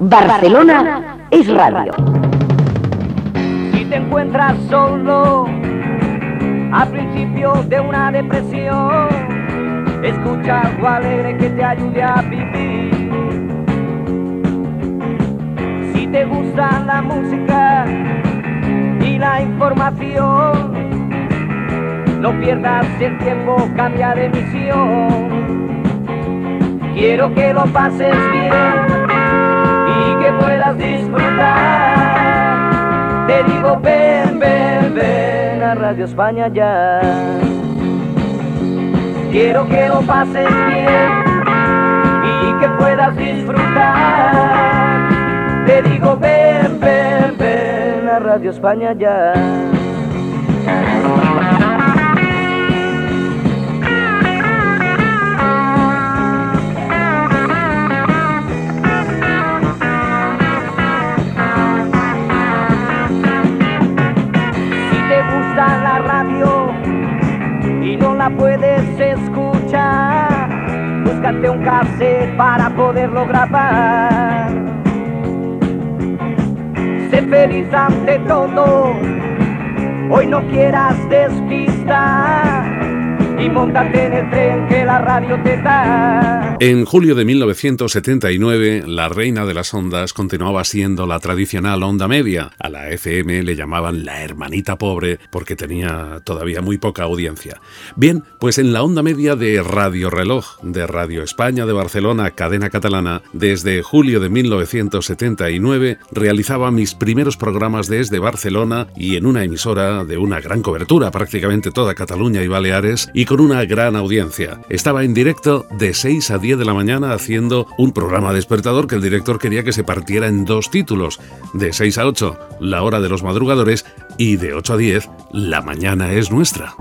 Barcelona es radio. Si te encuentras solo al principio de una depresión, escucha algo alegre que te ayude a vivir. Si te gusta la música y la información, no pierdas el tiempo, cambia de misión. Quiero que lo pases bien puedas disfrutar. Te digo, ven, ven, ven a Radio España ya. Quiero que lo pases bien y que puedas disfrutar. Te digo, ven, ven, ven a Radio España ya. Puedes escuchar. Búscate un cassette para poderlo grabar. Sé feliz ante todo. Hoy no quieras despistar y montate en el tren que la radio te da. En julio de 1979, la reina de las ondas continuaba siendo la tradicional onda media. A la FM le llamaban la hermanita pobre porque tenía todavía muy poca audiencia. Bien, pues en la onda media de Radio Reloj, de Radio España de Barcelona, cadena catalana, desde julio de 1979 realizaba mis primeros programas desde Barcelona y en una emisora de una gran cobertura, prácticamente toda Cataluña y Baleares, y con una gran audiencia. Estaba en directo de 6 a 10 de la mañana haciendo un programa despertador que el director quería que se partiera en dos títulos, de 6 a 8, La hora de los madrugadores, y de 8 a 10, La mañana es nuestra.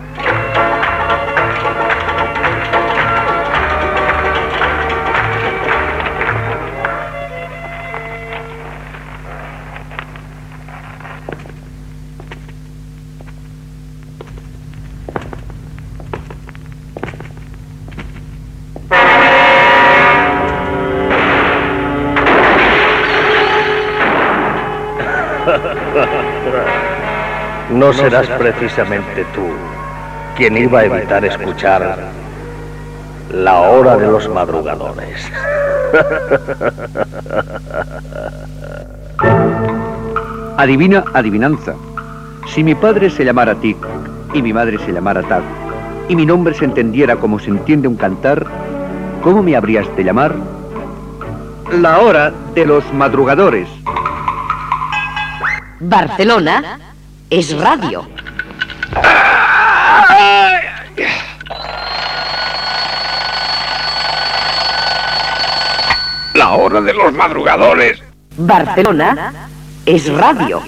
no serás precisamente tú quien iba a evitar escuchar la hora de los madrugadores. Adivina adivinanza. Si mi padre se llamara Tic y mi madre se llamara Tac y mi nombre se entendiera como se entiende un cantar, ¿cómo me habrías de llamar? La hora de los madrugadores. Barcelona es radio. La hora de los madrugadores. Barcelona es radio.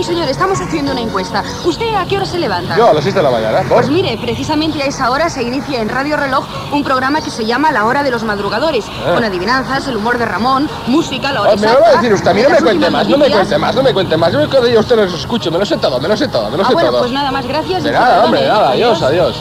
Perdón, señor, estamos haciendo una encuesta. ¿Usted a qué hora se levanta? Yo a las 6 de la mañana. Pues mire, precisamente a esa hora se inicia en Radio Reloj un programa que se llama La Hora de los Madrugadores, Ah. con adivinanzas, el humor de Ramón, música, la hora Ah, me lo va a exacta, decir usted, a mí no me cuente más, no me cuente más, no me cuente más. Yo que yo usted no los escucho, me lo sé todo, me lo sé todo, me lo Ah, sé bueno, todo. pues nada más, gracias. De nada, hombre, nada, adiós, adiós.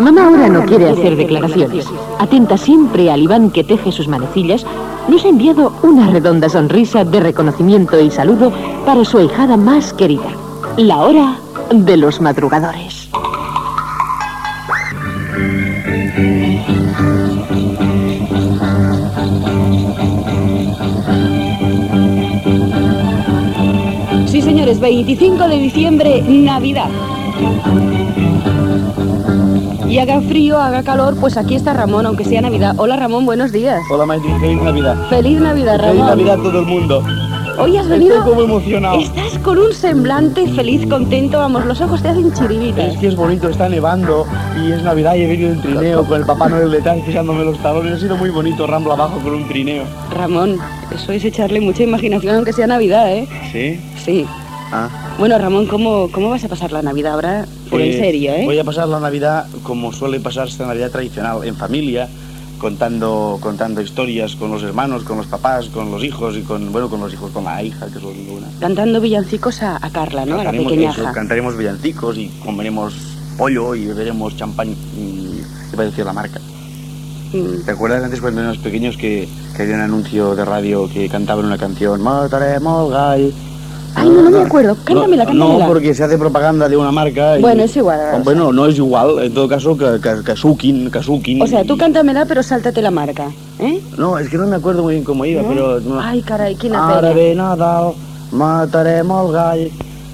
Mamá ahora no quiere hacer declaraciones. Atenta siempre al Iván que teje sus manecillas, nos ha enviado una redonda sonrisa de reconocimiento y saludo para su ahijada más querida, la hora de los madrugadores. Sí, señores, 25 de diciembre, Navidad. Y haga frío, haga calor, pues aquí está Ramón, aunque sea Navidad. Hola Ramón, buenos días. Hola Maite, feliz Navidad. Feliz Navidad, Feliz Ramón. Navidad a todo el mundo. Hoy has venido... Estoy como emocionado. Estás con un semblante feliz, contento, vamos, los ojos te hacen chiribitas. Es que es bonito, está nevando y es Navidad y he venido en trineo con el Papá Noel detrás pisándome los talones. Ha sido muy bonito, rambla abajo con un trineo. Ramón, eso es echarle mucha imaginación aunque sea Navidad, ¿eh? ¿Sí? Sí. Ah. Bueno, Ramón, ¿cómo, cómo vas a pasar la Navidad ahora? Pero en Pues, serio, ¿eh? Voy a pasar la Navidad como suele pasarse la Navidad tradicional, en familia, contando, contando historias con los hermanos, con los papás, con los hijos y con, bueno, con los hijos, con la hija, que es lo único una. Cantando villancicos a, a Carla, ¿no? A la Cantaremos, pequeñaja. eso, cantaremos villancicos y comeremos pollo y beberemos champán y, iba a decir la marca. Mm. ¿Te acuerdas antes cuando éramos pequeños que, que había un anuncio de radio que cantaban una canción Mataremos gall? Ay, no, no me acuerdo. Cántamela, no, cántamela. No, porque se hace propaganda de una marca. y- Bueno, es igual. Bueno, no es igual. En todo caso, que, que, Kasukin, Kasukin. O sea, tú y- cántamela, pero sáltate la marca, ¿eh? No, es que no me acuerdo muy bien cómo iba, ¿No? pero... No. Ay, caray, quina Ara pena. ve Nadal, matarem el gall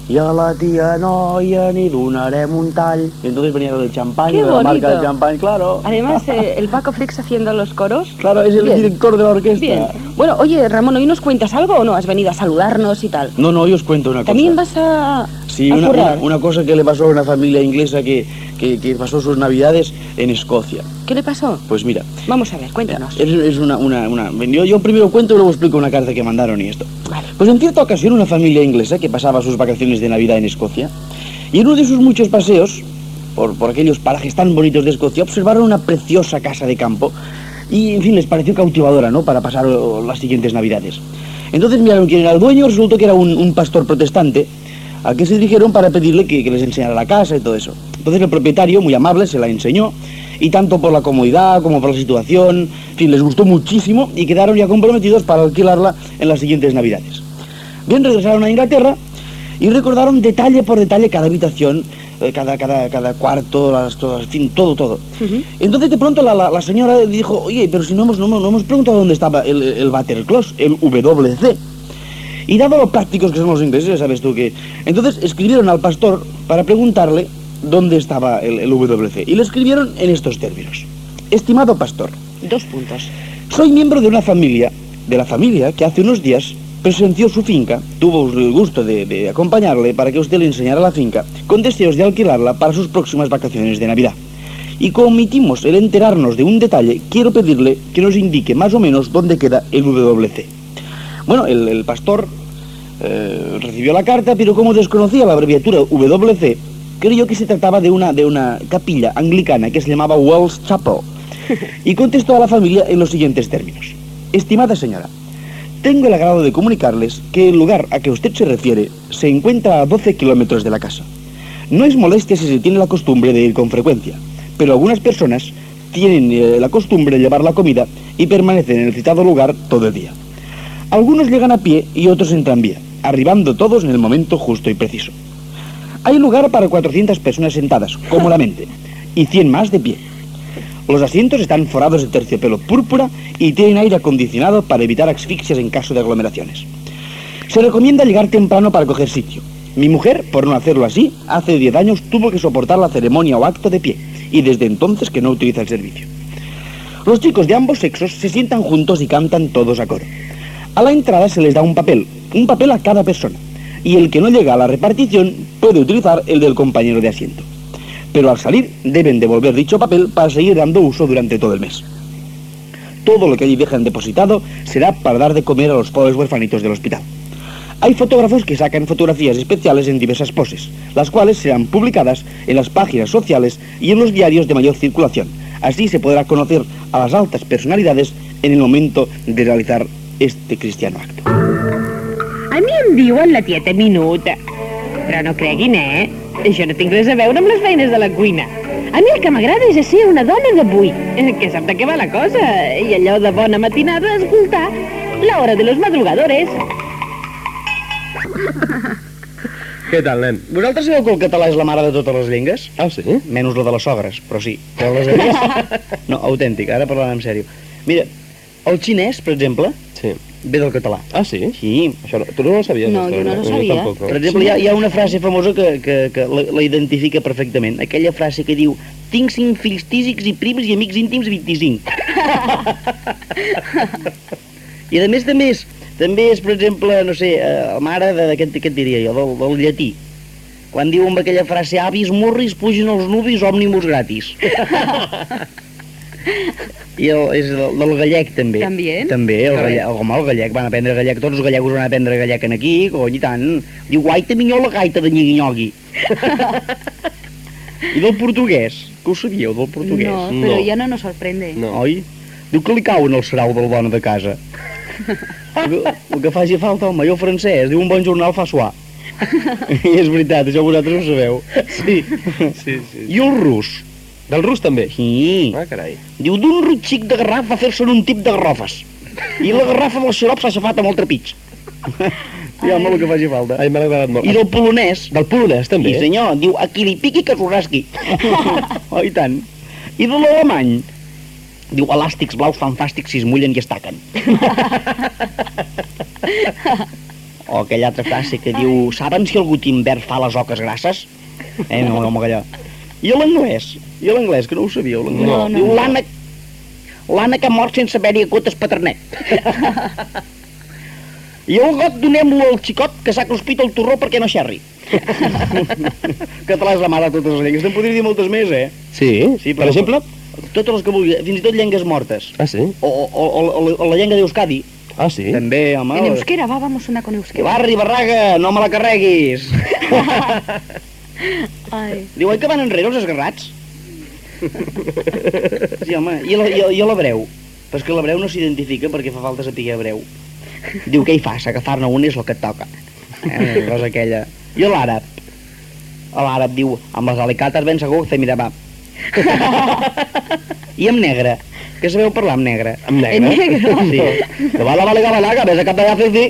i a la tia noia ni donarem un tall. Y entonces venía lo del champán, Qué de la marca del champán, claro. Además, eh, el Paco Flix haciendo los coros. Claro, es el Bien. director de la orquesta. Bien. Bueno, oye, Ramón, ¿hoy nos cuentas algo o no? ¿Has venido a saludarnos y tal? No, no, hoy os cuento una cosa. ¿También vas a, Sí, una, currar? una- una cosa que le pasó a una familia inglesa que, que, que pasó sus navidades en Escocia. ¿Qué le pasó? Pues mira, Vamos a ver, cuéntanos. es, es una, una, una- Yo, yo primero cuento y luego explico una carta que mandaron y esto. Vale. Pues en cierta ocasión una familia inglesa que pasaba sus vacaciones de Navidad en Escocia y en uno de sus muchos paseos por, por aquellos parajes tan bonitos de Escocia observaron una preciosa casa de campo y en fin les pareció cautivadora, ¿no? Para pasar oh, las siguientes Navidades. Entonces miraron quién era el dueño, resultó que era un, un pastor protestante al que se dirigieron para pedirle que, que les enseñara la casa y todo eso. Entonces el propietario, muy amable, se la enseñó y tanto por la comodidad como por la situación, en fin, les gustó muchísimo y quedaron ya comprometidos para alquilarla en las siguientes Navidades. Bien, regresaron a Inglaterra y recordaron detalle por detalle cada habitación, eh, cada, cada, cada cuarto, las, todas, en fin, todo, todo. Entonces de pronto la, la- la señora dijo, oye, pero si no hemos, no, no hemos preguntado dónde estaba el, el Batterclos, el WC. Y dado lo prácticos que son los ingleses, ya sabes tú que... Entonces escribieron al pastor para preguntarle dónde estaba el, el WC. Y le escribieron en estos términos. Estimado pastor, Dos puntos. soy miembro de una familia, de la familia que hace unos días presenció su finca, tuvo el gusto de, de acompañarle para que usted le enseñara la finca, con deseos de alquilarla para sus próximas vacaciones de Navidad. Y como omitimos el enterarnos de un detalle, quiero pedirle que nos indique más o menos dónde queda el WC. Bueno, el, el pastor eh, recibió la carta, pero como desconocía la abreviatura WC, creyó que se trataba de una, de una capilla anglicana que se llamaba Wells Chapel y contestó a la familia en los siguientes términos. Estimada señora, tengo el agrado de comunicarles que el lugar a que usted se refiere se encuentra a 12 kilómetros de la casa. No es molestia si se tiene la costumbre de ir con frecuencia, pero algunas personas tienen eh, la costumbre de llevar la comida y permanecen en el citado lugar todo el día. Algunos llegan a pie y otros en tranvía, arribando todos en el momento justo y preciso. Hay lugar para 400 personas sentadas, cómodamente, y 100 más de pie. Los asientos están forrados de terciopelo púrpura y tienen aire acondicionado para evitar asfixias en caso de aglomeraciones. Se recomienda llegar temprano para coger sitio. Mi mujer, por no hacerlo así, hace 10 años tuvo que soportar la ceremonia o acto de pie, y desde entonces que no utiliza el servicio. Los chicos de ambos sexos se sientan juntos y cantan todos a coro. A la entrada se les da un papel, un papel a cada persona, y el que no llega a la repartición puede utilizar el del compañero de asiento. Pero al salir deben devolver dicho papel para seguir dando uso durante todo el mes. Todo lo que allí dejan depositado será para dar de comer a los pobres huerfanitos del hospital. Hay fotógrafos que sacan fotografías especiales en diversas poses, las cuales serán publicadas en las páginas sociales y en los diarios de mayor circulación. Así se podrá conocer a las altas personalidades en el momento de realizar este cristiano acto. A mi em diuen la tieta Minuta. Però no creguin, eh? Això no tinc res a veure amb les feines de la cuina. A mi el que m'agrada és ser una dona d'avui, eh, que sap de què va la cosa, i allò de bona matinada escoltar la hora de los madrugadores. Què tal, nen? Vosaltres sabeu que el català és la mare de totes les llengües? Ah, sí? Menys la de les sogres, però sí. Però les. No, autèntic, ara parlant en sèrio. Mira, el xinès, per exemple, Sí. Ve del català. Ah, sí? Sí. Això no, tu no ho sabies? No, jo no lo Jo sabia. tampoc, no. Per exemple, hi ha, hi ha una frase famosa que, que, que la, la identifica perfectament. Aquella frase que diu tinc cinc fills tísics i prims i amics íntims 25. I a més de més, També és, per exemple, no sé, eh, mare de, de, què, diria jo, del, del llatí. Quan diu amb aquella frase, avis murris, pugin els nubis, òmnibus gratis. I el, és del, del gallec, també. També? També, el gallec, home, el gallec, van aprendre gallec, tots els gallegos van aprendre gallec en aquí, cony, i tant. Diu, guaita minyó la gaita de nyigui I del portuguès, que ho sabíeu, del portuguès? No, pero ya no nos sorprende. Oi? Diu que li cau en el serau del dona de casa. el, que, el que faci falta, home, el francès, diu un bon jornal fa suar. I és veritat, això vosaltres ho sabeu. Sí, sí, sí. I el rus? Del rus també? Sí. Ah, carai. Diu, d'un rutxic de garraf va fer-se un tip de garrofes. I la garrafa del xarop s'ha xafat amb el trepig. I home, el que faci falta. Ai, m'ha agradat molt. I del polonès. Del polonès, també? Sí, senyor, diu, a qui li piqui que s'ho rasqui. oh, i tant. I de l'alemany. Diu, elàstics blaus fan fàstics si es mullen i es taquen. o aquella altra frase que diu, saben si el Gutenberg fa les oques grasses? Eh, no, home, allò. I l'anglès? I l'anglès, que no ho sabíeu, l'anglès? No, no, Diu, no. l'ànec... L'ànec ha mort sense haver-hi hagut espaternet. I el got donem-lo al xicot que s'ha cruspit el torró perquè no xerri. Català és la mare de totes les llengües. Te'n podria dir moltes més, eh? Sí? Sí, Per exemple? Totes les que vulgui, fins i tot llengües mortes. Ah, sí? O, o, o, o, o la llengua d'Euskadi. Ah, sí? També, home. En euskera, va, vamos una con Que euskera. barri, barraga, no me la carreguis. Ai. Diu, oi que van enrere els esgarrats? Sí, home, i, la, i, i l'hebreu? Però és que l'hebreu no s'identifica perquè fa falta saber hebreu. Diu, què hi fas? Agafar-ne un és el que et toca. Eh, la cosa aquella. I l'àrab? L'àrab diu, amb les alicates ben segur que te mirava. I amb negre? Que sabeu parlar amb negre? Amb negre? En negro? Sí. Que va la valega balaga, ves a cap d'allà a fer.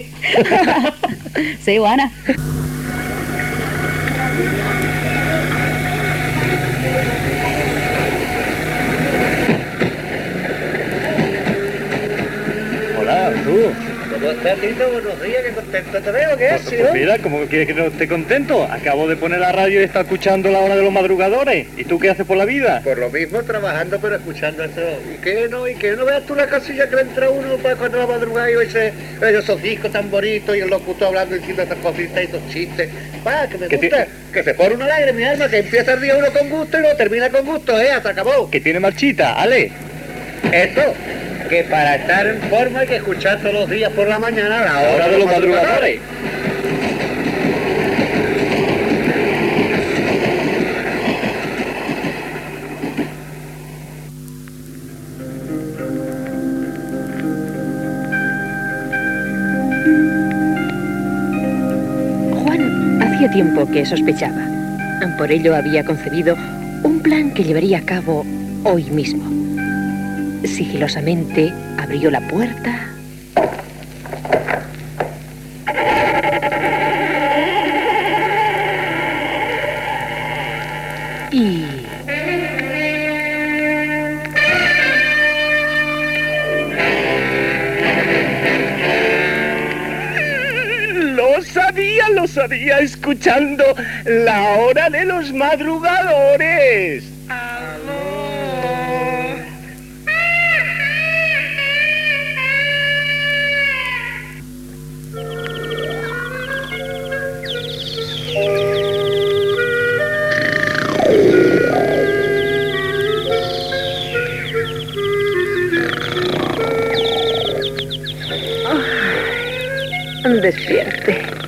Sí, Ana. Tú. ¿Cómo estás, Tito? Buenos días, qué contento te veo, ¿qué es, Pues, pues mira, ¿cómo quieres que no esté contento? Acabo de poner la radio y está escuchando la hora de los madrugadores. ¿Y tú qué haces por la vida? Por lo mismo, trabajando, pero escuchando eso. ¿Y qué no? ¿Y qué no veas tú la casilla que le entra uno para cuando la madrugada y ese, esos discos tan bonitos y el locutor hablando diciendo estas cositas y estos chistes? Va, que me gusta. Que se pone una alegre, mi alma, que empieza el día uno con gusto y lo termina con gusto, ¿eh? Hasta acabó. Que tiene marchita, Ale. Esto, que para estar en forma hay que escuchar todos los días por la mañana la hora, de los madrugadores. Juan hacía tiempo que sospechaba. Por ello había concebido un plan que llevaría a cabo hoy mismo. Sigilosamente abrió la puerta y... Lo sabía, lo sabía, escuchando la hora de los madrugadores.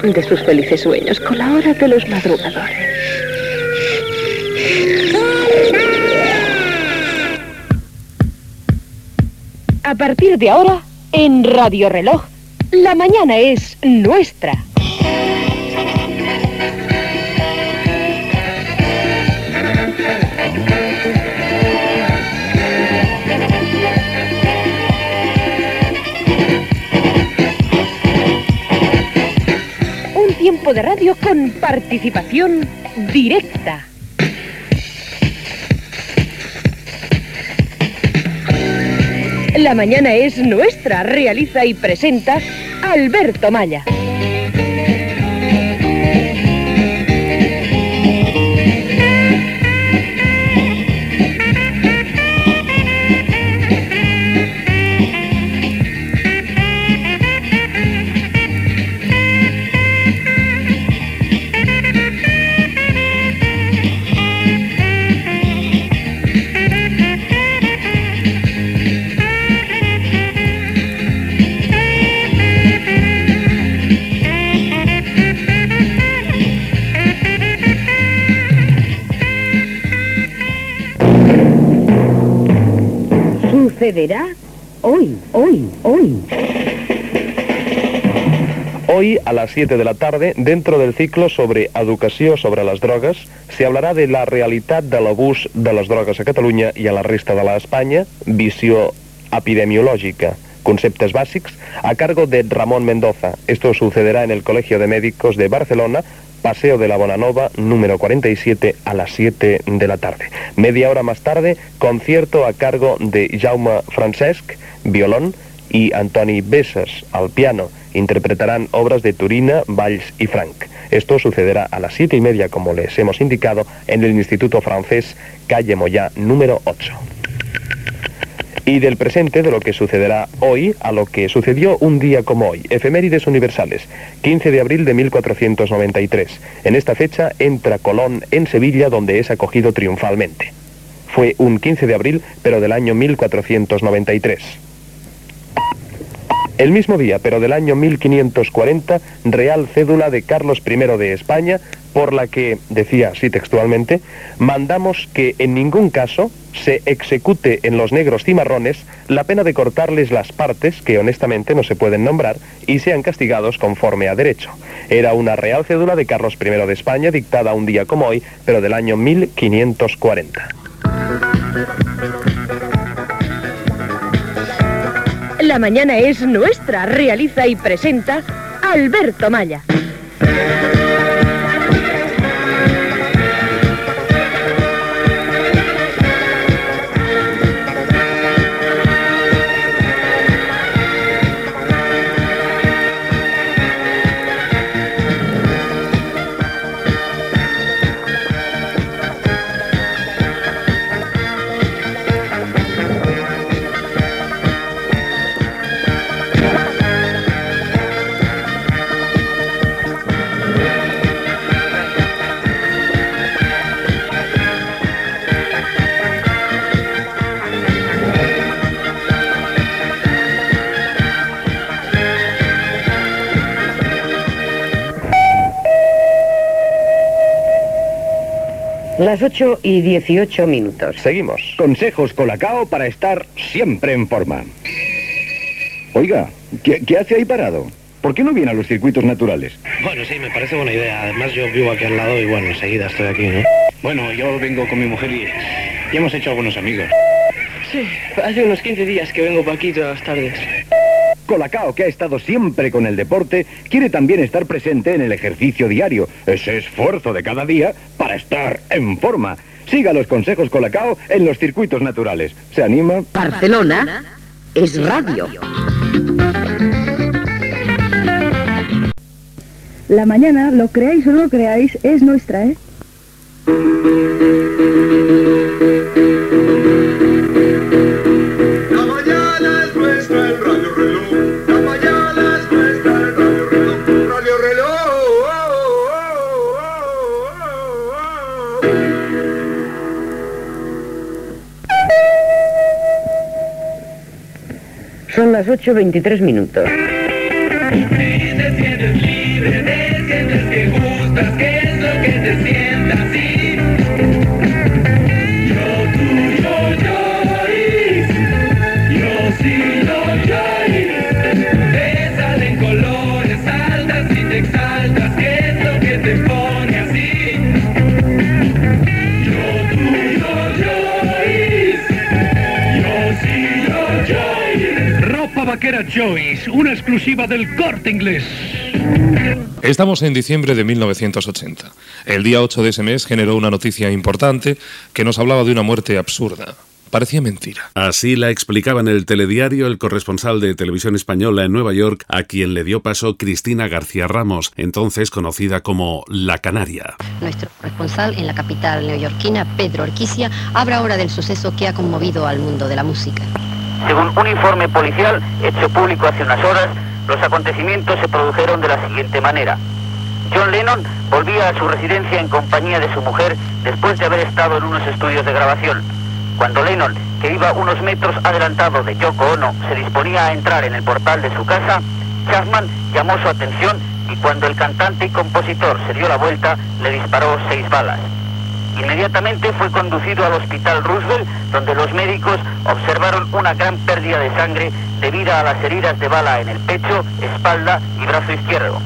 De sus felices sueños con la hora de los madrugadores. A partir de ahora, en Radio Reloj, la mañana es nuestra. De radio con participación directa. La mañana es nuestra, realiza y presenta Alberto Maya. Sucederá hoy, hoy, hoy. Hoy, a les 7 de la tarda, dentro del ciclo sobre educació sobre les drogues, se hablarà de la realitat de l'abús de les drogues a Catalunya i a la resta de l'Espanya, visió epidemiològica, conceptes bàsics, a cargo de Ramón Mendoza. Esto sucederá en el Colegio de Médicos de Barcelona, Paseo de la Bonanova, número 47, a las 7 de la tarde. Media hora más tarde, concierto a cargo de Jaume Francesc, violón, y Antoni Bessas, al piano. Interpretarán obras de Turina, Valls y Frank. Esto sucederá a las siete y media, como les hemos indicado, en el Instituto Francés Calle Moyá, número 8 y del presente de lo que sucederá hoy a lo que sucedió un día como hoy. Efemérides universales, 15 de abril de 1493. En esta fecha entra Colón en Sevilla donde es acogido triunfalmente. Fue un 15 de abril, pero del año 1493. El mismo día, pero del año 1540, Real Cédula de Carlos I de España, por la que, decía así textualmente, mandamos que en ningún caso se execute en los negros cimarrones la pena de cortarles las partes, que honestamente no se pueden nombrar, y sean castigados conforme a derecho. Era una Real Cédula de Carlos I de España, dictada un día como hoy, pero del año 1540. La mañana es nuestra, realiza y presenta Alberto Maya. Las 8 y 18 minutos. Seguimos. Consejos Colacao para estar siempre en forma. Oiga, ¿qué, qué hace ahí parado? ¿Por qué no viene a los circuitos naturales? Bueno, sí, me parece buena idea. Además, yo vivo aquí al lado y bueno, enseguida estoy aquí, ¿no? Bueno, yo vengo con mi mujer y, y hemos hecho algunos amigos. Sí, hace unos 15 días que vengo por aquí todas las tardes. Colacao, que ha estado siempre con el deporte, quiere también estar presente en el ejercicio diario, ese esfuerzo de cada día para estar en forma. Siga los consejos Colacao en los circuitos naturales. ¿Se anima? Barcelona es radio. La mañana, lo creáis o no lo creáis, es nuestra, ¿eh? Las 8.23 minutos. Vaquera Joyce, una exclusiva del corte inglés. Estamos en diciembre de 1980. El día 8 de ese mes generó una noticia importante que nos hablaba de una muerte absurda. Parecía mentira. Así la explicaba en el telediario el corresponsal de televisión española en Nueva York, a quien le dio paso Cristina García Ramos, entonces conocida como La Canaria. Nuestro corresponsal en la capital neoyorquina, Pedro Arquicia, habla ahora del suceso que ha conmovido al mundo de la música. Según un informe policial hecho público hace unas horas, los acontecimientos se produjeron de la siguiente manera. John Lennon volvía a su residencia en compañía de su mujer después de haber estado en unos estudios de grabación. Cuando Lennon, que iba unos metros adelantado de Yoko Ono, se disponía a entrar en el portal de su casa, Chapman llamó su atención y cuando el cantante y compositor se dio la vuelta, le disparó seis balas. Inmediatamente fue conducido al Hospital Roosevelt, donde los médicos observaron una gran pérdida de sangre debida a las heridas de bala en el pecho, espalda y brazo izquierdo.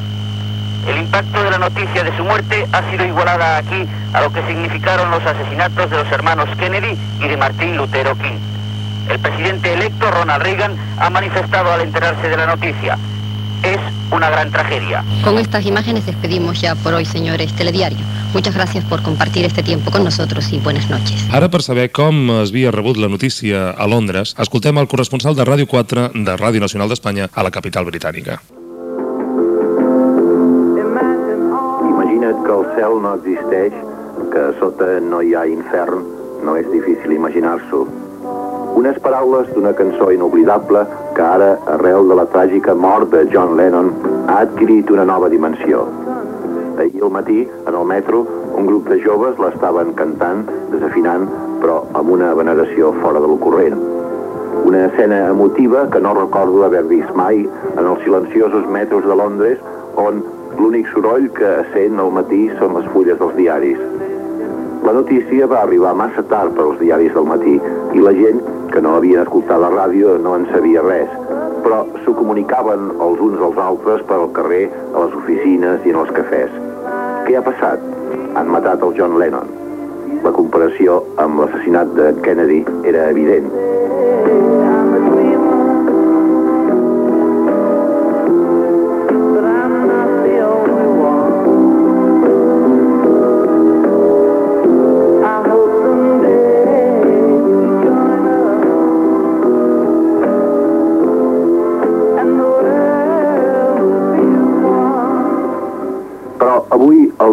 El impacto de la noticia de su muerte ha sido igualada aquí a lo que significaron los asesinatos de los hermanos Kennedy y de Martin Lutero King. El presidente electo, Ronald Reagan, ha manifestado al enterarse de la noticia. Una gran tragedia. Con estas imágenes despedimos ya por hoy, señores Telediario. Muchas gracias por compartir este tiempo con nosotros y buenas noches. Ara, per saber com es havia rebut la notícia a Londres, escoltem el corresponsal de Ràdio 4 de Ràdio Nacional d'Espanya a la capital britànica. Imagina't que el cel no existeix, que sota no hi ha infern, no és difícil imaginar-s'ho. Unes paraules d'una cançó inoblidable que ara, arrel de la tràgica mort de John Lennon, ha adquirit una nova dimensió. Ahir al matí, en el metro, un grup de joves l'estaven cantant, desafinant, però amb una veneració fora de l'ocorrent. Una escena emotiva que no recordo haver vist mai en els silenciosos metros de Londres, on l'únic soroll que sent al matí són les fulles dels diaris. La notícia va arribar massa tard per als diaris del matí i la gent que no havien escoltat la ràdio no en sabia res, però s'ho comunicaven els uns als altres per al carrer, a les oficines i en els cafès. Què ha passat? Han matat el John Lennon. La comparació amb l'assassinat de Kennedy era evident.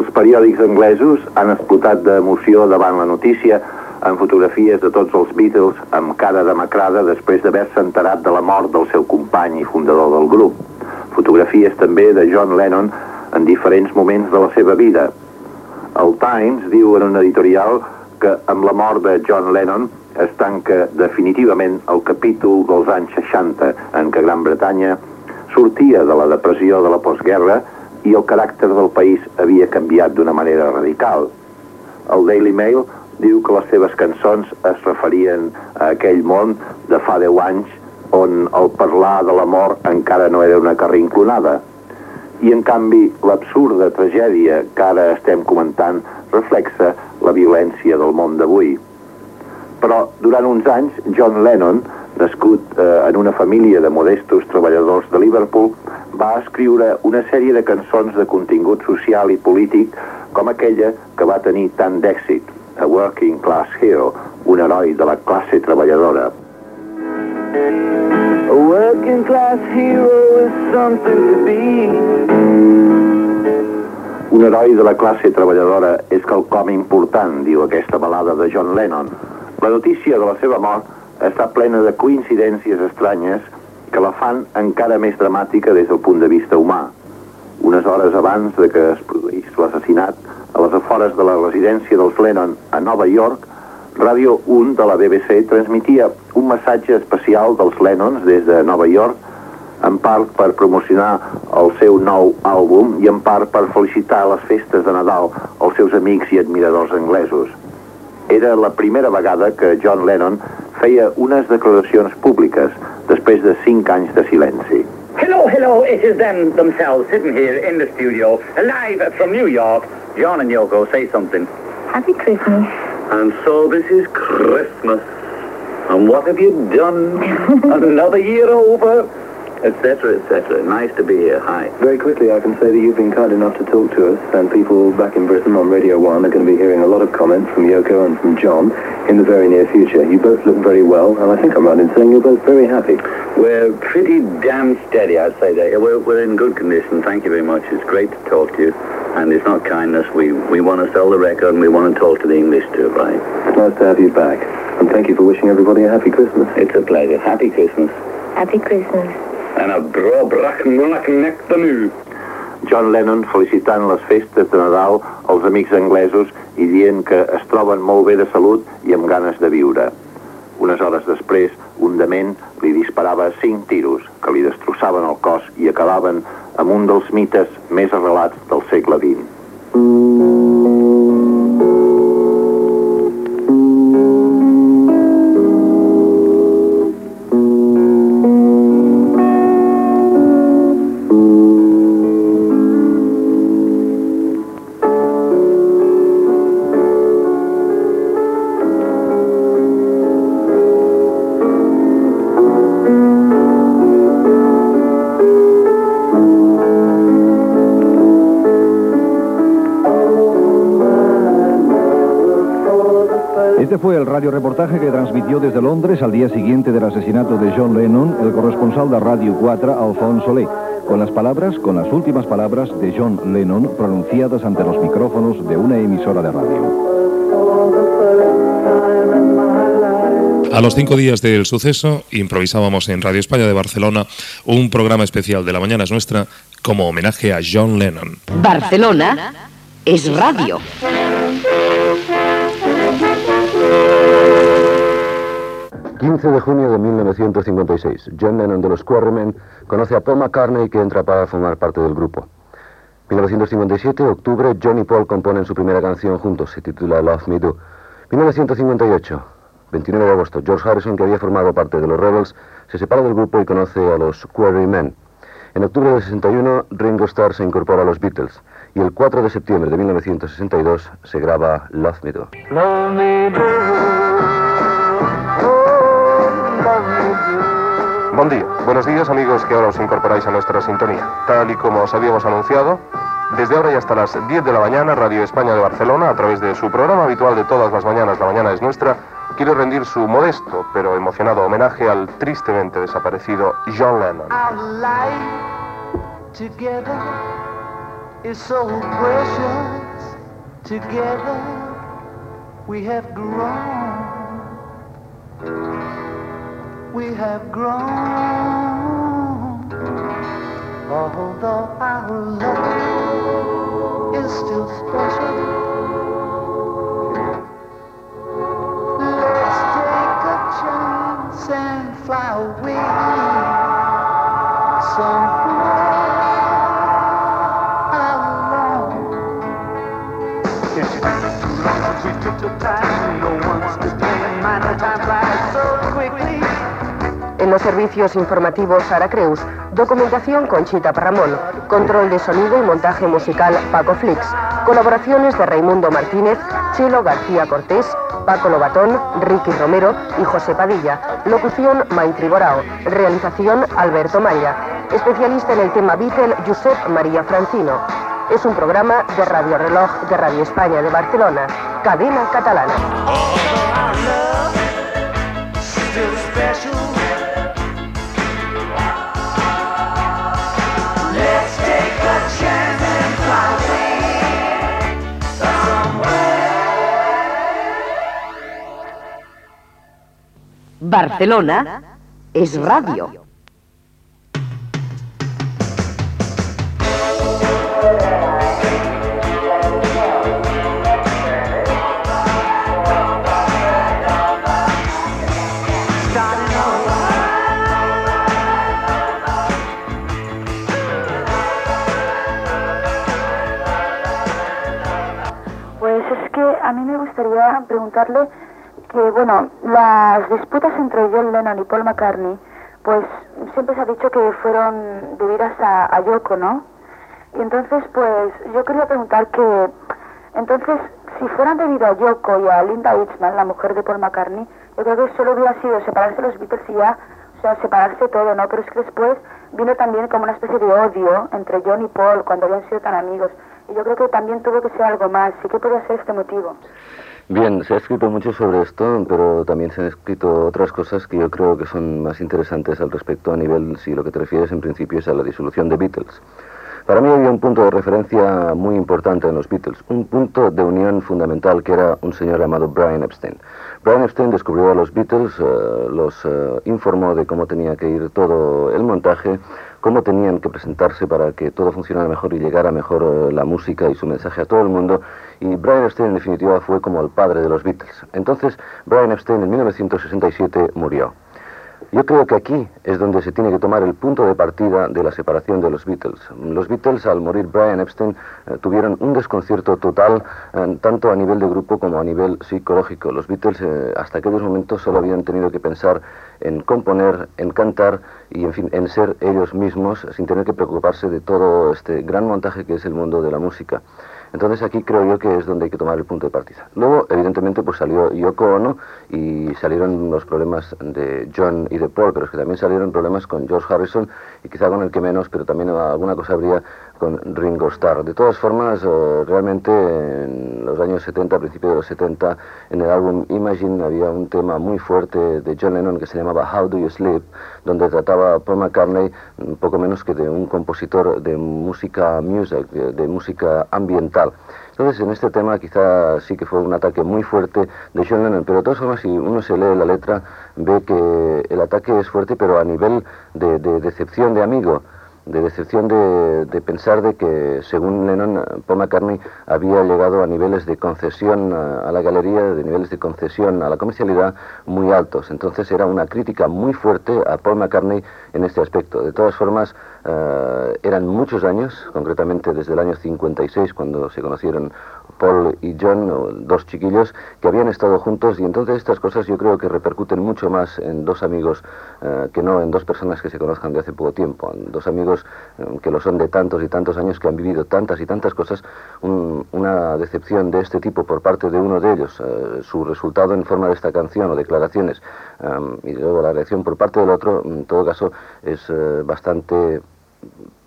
Els periòdics anglesos han explotat d'emoció davant la notícia amb fotografies de tots els Beatles amb cara demacrada després d'haver-se enterat de la mort del seu company i fundador del grup. Fotografies també de John Lennon en diferents moments de la seva vida. El Times diu en un editorial que amb la mort de John Lennon es tanca definitivament el capítol dels anys 60 en què Gran Bretanya sortia de la depressió de la postguerra i el caràcter del país havia canviat d'una manera radical. El Daily Mail diu que les seves cançons es referien a aquell món de fa 10 anys on el parlar de l'amor encara no era una carrinclonada. I en canvi, l'absurda tragèdia que ara estem comentant reflexa la violència del món d'avui. Però durant uns anys, John Lennon, nascut eh, en una família de modestos treballadors de Liverpool, va escriure una sèrie de cançons de contingut social i polític com aquella que va tenir tant d'èxit, A Working Class Hero, un heroi de la classe treballadora. A working class hero is something to be. Un heroi de la classe treballadora és quelcom important, diu aquesta balada de John Lennon. La notícia de la seva mort està plena de coincidències estranyes que la fan encara més dramàtica des del punt de vista humà. Unes hores abans de que es produís l'assassinat, a les afores de la residència dels Lennon a Nova York, Ràdio 1 de la BBC transmitia un massatge especial dels Lennons des de Nova York, en part per promocionar el seu nou àlbum i en part per felicitar les festes de Nadal als seus amics i admiradors anglesos. Era la primera vegada que John Lennon feia unes declaracions públiques després de cinc anys de silenci. Hello, hello, it is them themselves sitting here in the studio, live from New York. John and Yoko, say something. Happy Christmas. And so this is Christmas. And what have you done? Another year over, etc., etc. Nice to be here. Hi. Very quickly, I can say that you've been kind enough to talk to us, and people back in Britain on Radio 1 are going to be hearing a lot of comments from Yoko and from John in the very near future. You both look very well, and I think I'm right in saying you're both very happy. We're pretty damn steady, I'd say that. Yeah, We're, we're in good condition. Thank you very much. It's great to talk to you. And it's not kindness. We, we want to sell the record and we want to talk to the English too, right? It's nice to have you back, and thank you for wishing everybody a happy Christmas. It's a pleasure. Happy Christmas. Happy Christmas. En bra brach nolak nek de nu. John Lennon felicitant les festes de Nadal als amics anglesos i dient que es troben molt bé de salut i amb ganes de viure. Unes hores després, un dement li disparava cinc tiros que li destrossaven el cos i acabaven amb un dels mites més arrelats del segle XX. Fue el radioreportaje que transmitió desde Londres al día siguiente del asesinato de John Lennon el corresponsal de Radio 4, Alphonse Solé, con las palabras, con las últimas palabras de John Lennon pronunciadas ante los micrófonos de una emisora de radio. A los cinco días del suceso, improvisábamos en Radio España de Barcelona un programa especial de La Mañana es Nuestra como homenaje a John Lennon. Barcelona es radio. ...15 de junio de 1956... ...John Lennon de los Quarrymen... ...conoce a Paul McCartney que entra para formar parte del grupo. 1957, octubre, John y Paul componen su primera canción juntos... ...se titula Love Me Do. 1958, 29 de agosto, George Harrison, que había formado parte de los Rebels, se separa del grupo y conoce a los Quarrymen. En octubre del 61, Ringo Starr se incorpora a los Beatles. Y el 4 de septiembre de 1962 se graba Love Me Do. Love me do. Buen día, buenos días amigos que ahora os incorporáis a nuestra sintonía. Tal y como os habíamos anunciado, desde ahora y hasta las 10 de la mañana, Radio España de Barcelona, a través de su programa habitual de todas las mañanas, La Mañana es Nuestra, quiere rendir su modesto pero emocionado homenaje al tristemente desaparecido John Lennon. We have grown. We have grown. Although our love is still special. Let's take a chance and fly away somewhere alone. We took the time, Los servicios informativos Sara Creus, documentación Conchita Parramón, control de sonido y montaje musical Paco Flix, colaboraciones de Raimundo Martínez, Chilo García Cortés, Paco Lobatón, Ricky Romero y José Padilla, locución Maitri Borao, realización Alberto Maya, especialista en el tema Beatle Josep María Francino. Es un programa de Radio Reloj de Radio España de Barcelona, cadena catalana. Barcelona es radio. Pues es que a mí me gustaría preguntarle que, bueno, las disputas entre John Lennon y Paul McCartney, pues siempre se ha dicho que fueron debidas a, a Yoko, ¿no? Y entonces, pues yo quería preguntar que, entonces, si fueran debido a Yoko y a Linda Eastman, la mujer de Paul McCartney, yo creo que solo hubiera sido separarse los Beatles y ya, o sea, separarse todo, ¿no? Pero es que después vino también como una especie de odio entre John y Paul cuando habían sido tan amigos. Y yo creo que también tuvo que ser algo más. ¿Y qué podría ser este motivo? Bien, se ha escrito mucho sobre esto, pero también se han escrito otras cosas que yo creo que son más interesantes al respecto a nivel, si lo que te refieres en principio es a la disolución de Beatles. Para mí había un punto de referencia muy importante en los Beatles, un punto de unión fundamental que era un señor llamado Brian Epstein. Brian Epstein descubrió a los Beatles, eh, los eh, informó de cómo tenía que ir todo el montaje, cómo tenían que presentarse para que todo funcionara mejor y llegara mejor eh, la música y su mensaje a todo el mundo. Y Brian Epstein en definitiva fue como el padre de los Beatles. Entonces Brian Epstein en 1967 murió. Yo creo que aquí es donde se tiene que tomar el punto de partida de la separación de los Beatles. Los Beatles, al morir Brian Epstein, eh, tuvieron un desconcierto total, eh, tanto a nivel de grupo como a nivel psicológico. Los Beatles, eh, hasta aquellos momentos, solo habían tenido que pensar en componer, en cantar y, en fin, en ser ellos mismos, sin tener que preocuparse de todo este gran montaje que es el mundo de la música. Entonces aquí creo yo que es donde hay que tomar el punto de partida. Luego, evidentemente, pues salió Yoko Ono y salieron los problemas de John y de Paul, pero es que también salieron problemas con George Harrison y quizá con el que menos, pero también alguna cosa habría con Ringo Starr. De todas formas, eh, realmente en los años 70, a principios de los 70, en el álbum Imagine había un tema muy fuerte de John Lennon que se llamaba How Do You Sleep, donde trataba a Paul McCartney un poco menos que de un compositor de música music, de, música ambiental. Entonces, en este tema quizá sí que fue un ataque muy fuerte de John Lennon, pero de todas formas, si uno se lee la letra, ve que el ataque es fuerte, pero a nivel de decepción de amigo de decepción de, de, pensar de que, según Lennon, Paul McCartney había llegado a niveles de concesión a, la galería, de niveles de concesión a la comercialidad muy altos. Entonces era una crítica muy fuerte a Paul McCartney en este aspecto. De todas formas, uh, eran muchos años, concretamente desde el año 56, cuando se conocieron Paul y John, dos chiquillos, que habían estado juntos y entonces estas cosas yo creo que repercuten mucho más en dos amigos uh, que no en dos personas que se conozcan de hace poco tiempo. Dos amigos uh, que lo son de tantos y tantos años, que han vivido tantas y tantas cosas, un, una decepción de este tipo por parte de uno de ellos, uh, su resultado en forma de esta canción o declaraciones, y luego la reacción por parte del otro, en todo caso, es bastante,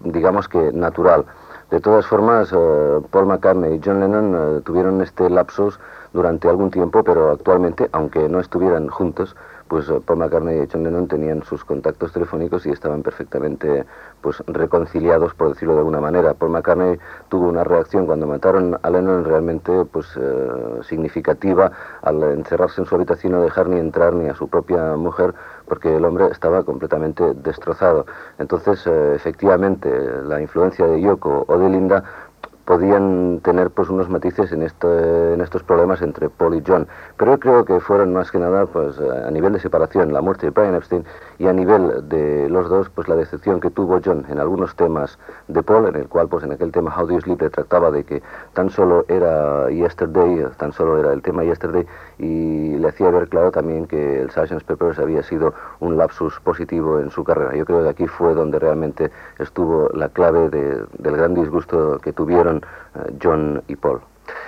digamos que natural. De todas formas, uh, Paul McCartney y John Lennon uh, tuvieron este lapsus durante algún tiempo, pero actualmente, aunque no estuvieran juntos, pues uh, Paul McCartney y John Lennon tenían sus contactos telefónicos y estaban perfectamente pues reconciliados, por decirlo de alguna manera. Paul McCartney tuvo una reacción cuando mataron a Lennon realmente pues significativa al encerrarse en su habitación no dejar ni entrar ni a su propia mujer porque el hombre estaba completamente destrozado. Entonces, eh, efectivamente, la influencia de Yoko o de Linda podían tener pues unos matices en, en estos problemas entre Paul y John, pero yo creo que fueron más que nada pues a nivel de separación, la muerte de Brian Epstein y a nivel de los dos pues la decepción que tuvo John en algunos temas de Paul, en el cual pues en aquel tema How Do You Sleep le trataba de que tan solo era Yesterday, tan solo era el tema Yesterday y le hacía ver claro también que el Sgt. Peppers había sido un lapsus positivo en su carrera. Yo creo que aquí fue donde realmente estuvo la clave de, del gran disgusto que tuvieron John y Paul.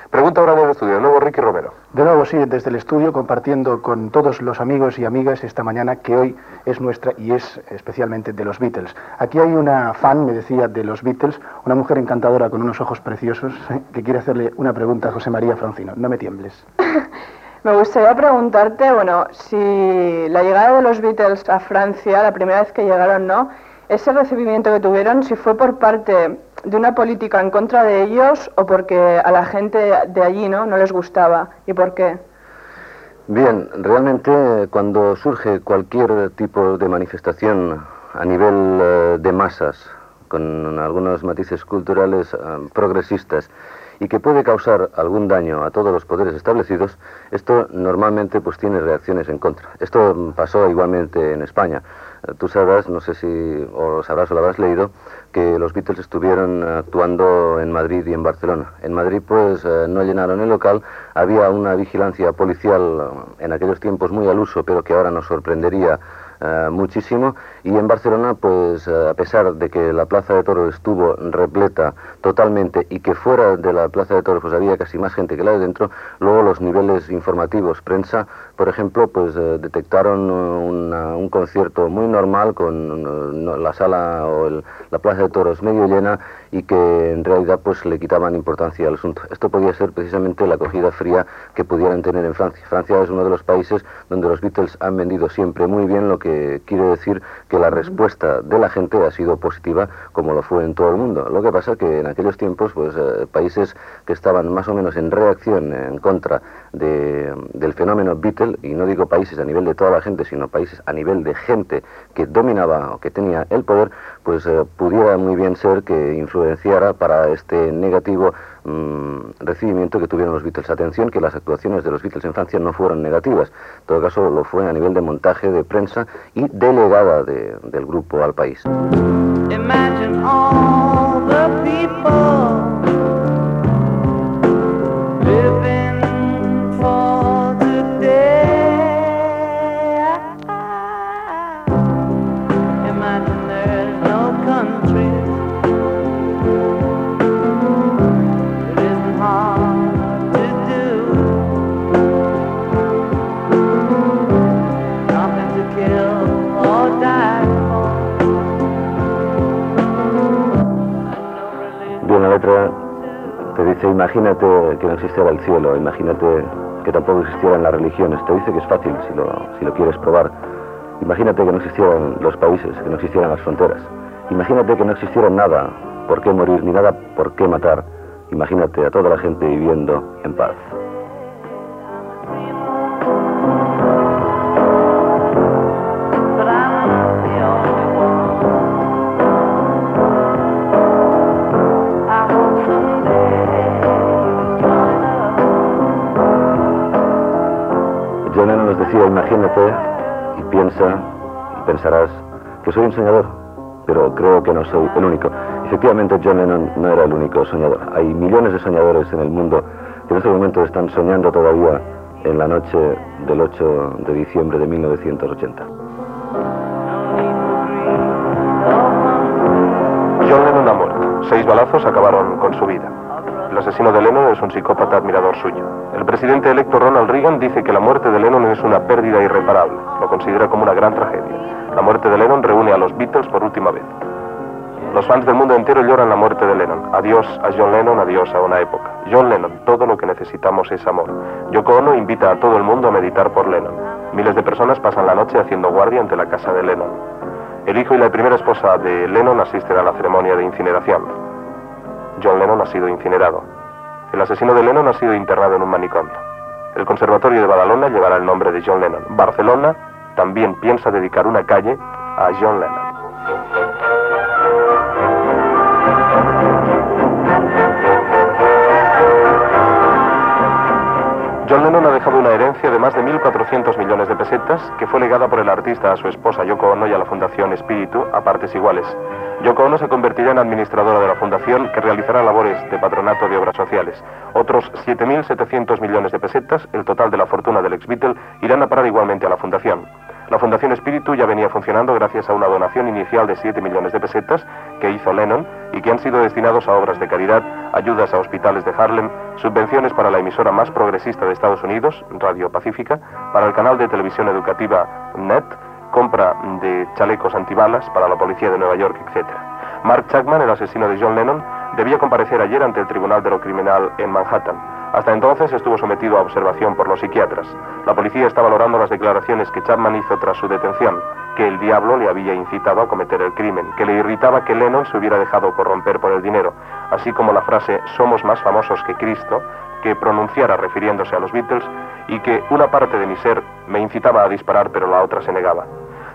Pregunta ahora el estudio, de nuevo Ricky Romero. De nuevo, sí, desde el estudio, compartiendo con todos los amigos y amigas esta mañana que hoy es nuestra y es especialmente de los Beatles. Aquí hay una fan, me decía, de los Beatles, una mujer encantadora con unos ojos preciosos, ¿eh? que quiere hacerle una pregunta a José María Francino. No me tiembles. me gustaría preguntarte, bueno, si la llegada de los Beatles a Francia, la primera vez que llegaron, ¿no? Ese recibimiento que tuvieron, si fue por parte de una política en contra de ellos o porque a la gente de allí no, no les gustaba. ¿Y por qué? Bien, realmente cuando surge cualquier tipo de manifestación a nivel uh, de masas, con algunos matices culturales uh, progresistas, y que puede causar algún daño a todos los poderes establecidos, esto normalmente pues tiene reacciones en contra. Esto pasó igualmente en España. Tú sabrás, no sé si o lo sabrás o lo habrás leído, que los Beatles estuvieron actuando en Madrid y en Barcelona. En Madrid pues eh, no llenaron el local, había una vigilancia policial en aquellos tiempos muy al uso, pero que ahora nos sorprendería Uh, muchísimo y en Barcelona pues uh, a pesar de que la Plaza de Toros estuvo repleta totalmente y que fuera de la Plaza de Toros pues había casi más gente que la de dentro luego los niveles informativos prensa por ejemplo pues uh, detectaron una, un concierto muy normal con la sala o el, la Plaza de Toros medio llena y que en realidad pues le quitaban importancia al asunto. Esto podía ser precisamente la acogida fría que pudieran tener en Francia. Francia es uno de los países donde los Beatles han vendido siempre muy bien lo que quiere decir que la respuesta de la gente ha sido positiva como lo fue en todo el mundo. Lo que pasa que en aquellos tiempos, pues eh, países que estaban más o menos en reacción en contra de, del fenómeno Beatle, y no digo países a nivel de toda la gente, sino países a nivel de gente que dominaba o que tenía el poder, pues eh, pudiera muy bien ser que influenciara para este negativo mmm, recibimiento que tuvieron los Beatles. Atención que las actuaciones de los Beatles en Francia no fueron negativas, en todo caso lo fue a nivel de montaje, de prensa y delegada de, del grupo al país. Que no existiera el cielo, imagínate que tampoco existieran las religiones. Te dice que es fácil si lo, si lo quieres probar. Imagínate que no existieran los países, que no existieran las fronteras. Imagínate que no existiera nada por qué morir ni nada por qué matar. Imagínate a toda la gente viviendo en paz. Pensarás que soy un soñador, pero creo que no soy el único. Efectivamente, John Lennon no era el único soñador. Hay millones de soñadores en el mundo que en este momento están soñando todavía en la noche del 8 de diciembre de 1980. John Lennon ha muerto. Seis balazos acabaron con su vida. El asesino de Lennon es un psicópata admirador suyo. El presidente electo Ronald Reagan dice que la muerte de Lennon es una pérdida irreparable. Lo considera como una gran tragedia. La muerte de Lennon reúne a los Beatles por última vez. Los fans del mundo entero lloran la muerte de Lennon. Adiós a John Lennon, adiós a una época. John Lennon, todo lo que necesitamos es amor. Yoko Ono invita a todo el mundo a meditar por Lennon. Miles de personas pasan la noche haciendo guardia ante la casa de Lennon. El hijo y la primera esposa de Lennon asisten a la ceremonia de incineración. John Lennon ha sido incinerado. El asesino de Lennon ha sido internado en un manicomio. El Conservatorio de Badalona llevará el nombre de John Lennon. Barcelona también piensa dedicar una calle a John Lennon. John Lennon ha dejado una herencia de más de 1.400 millones de pesetas que fue legada por el artista a su esposa Yoko Ono y a la Fundación Espíritu a partes iguales. Yoko Ono se convertirá en administradora de la fundación que realizará labores de patronato de obras sociales. Otros 7.700 millones de pesetas, el total de la fortuna del ex Beatle, irán a parar igualmente a la fundación. La Fundación Espíritu ya venía funcionando gracias a una donación inicial de 7 millones de pesetas que hizo Lennon y que han sido destinados a obras de caridad, ayudas a hospitales de Harlem, subvenciones para la emisora más progresista de Estados Unidos, Radio Pacífica, para el canal de televisión educativa NET, compra de chalecos antibalas para la policía de Nueva York, etc. Mark Chapman, el asesino de John Lennon, debía comparecer ayer ante el Tribunal de lo Criminal en Manhattan. Hasta entonces estuvo sometido a observación por los psiquiatras. La policía está valorando las declaraciones que Chapman hizo tras su detención, que el diablo le había incitado a cometer el crimen, que le irritaba que Lennon se hubiera dejado corromper por el dinero, así como la frase somos más famosos que Cristo, que pronunciara refiriéndose a los Beatles, y que una parte de mi ser me incitaba a disparar pero la otra se negaba.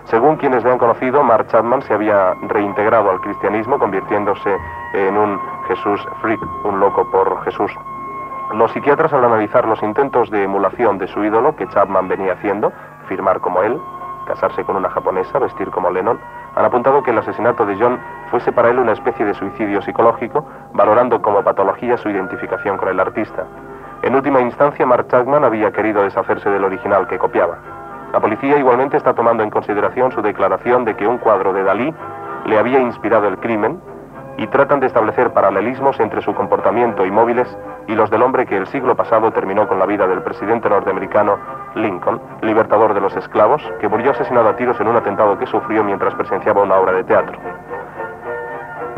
Según quienes le han conocido, Mark Chapman se había reintegrado al cristianismo, convirtiéndose en un Jesús freak, un loco por Jesús. Los psiquiatras al analizar los intentos de emulación de su ídolo que Chapman venía haciendo, firmar como él, casarse con una japonesa, vestir como Lennon, han apuntado que el asesinato de John fuese para él una especie de suicidio psicológico, valorando como patología su identificación con el artista. En última instancia, Mark Chapman había querido deshacerse del original que copiaba. La policía igualmente está tomando en consideración su declaración de que un cuadro de Dalí le había inspirado el crimen y tratan de establecer paralelismos entre su comportamiento y móviles y los del hombre que el siglo pasado terminó con la vida del presidente norteamericano Lincoln, libertador de los esclavos, que murió asesinado a tiros en un atentado que sufrió mientras presenciaba una obra de teatro.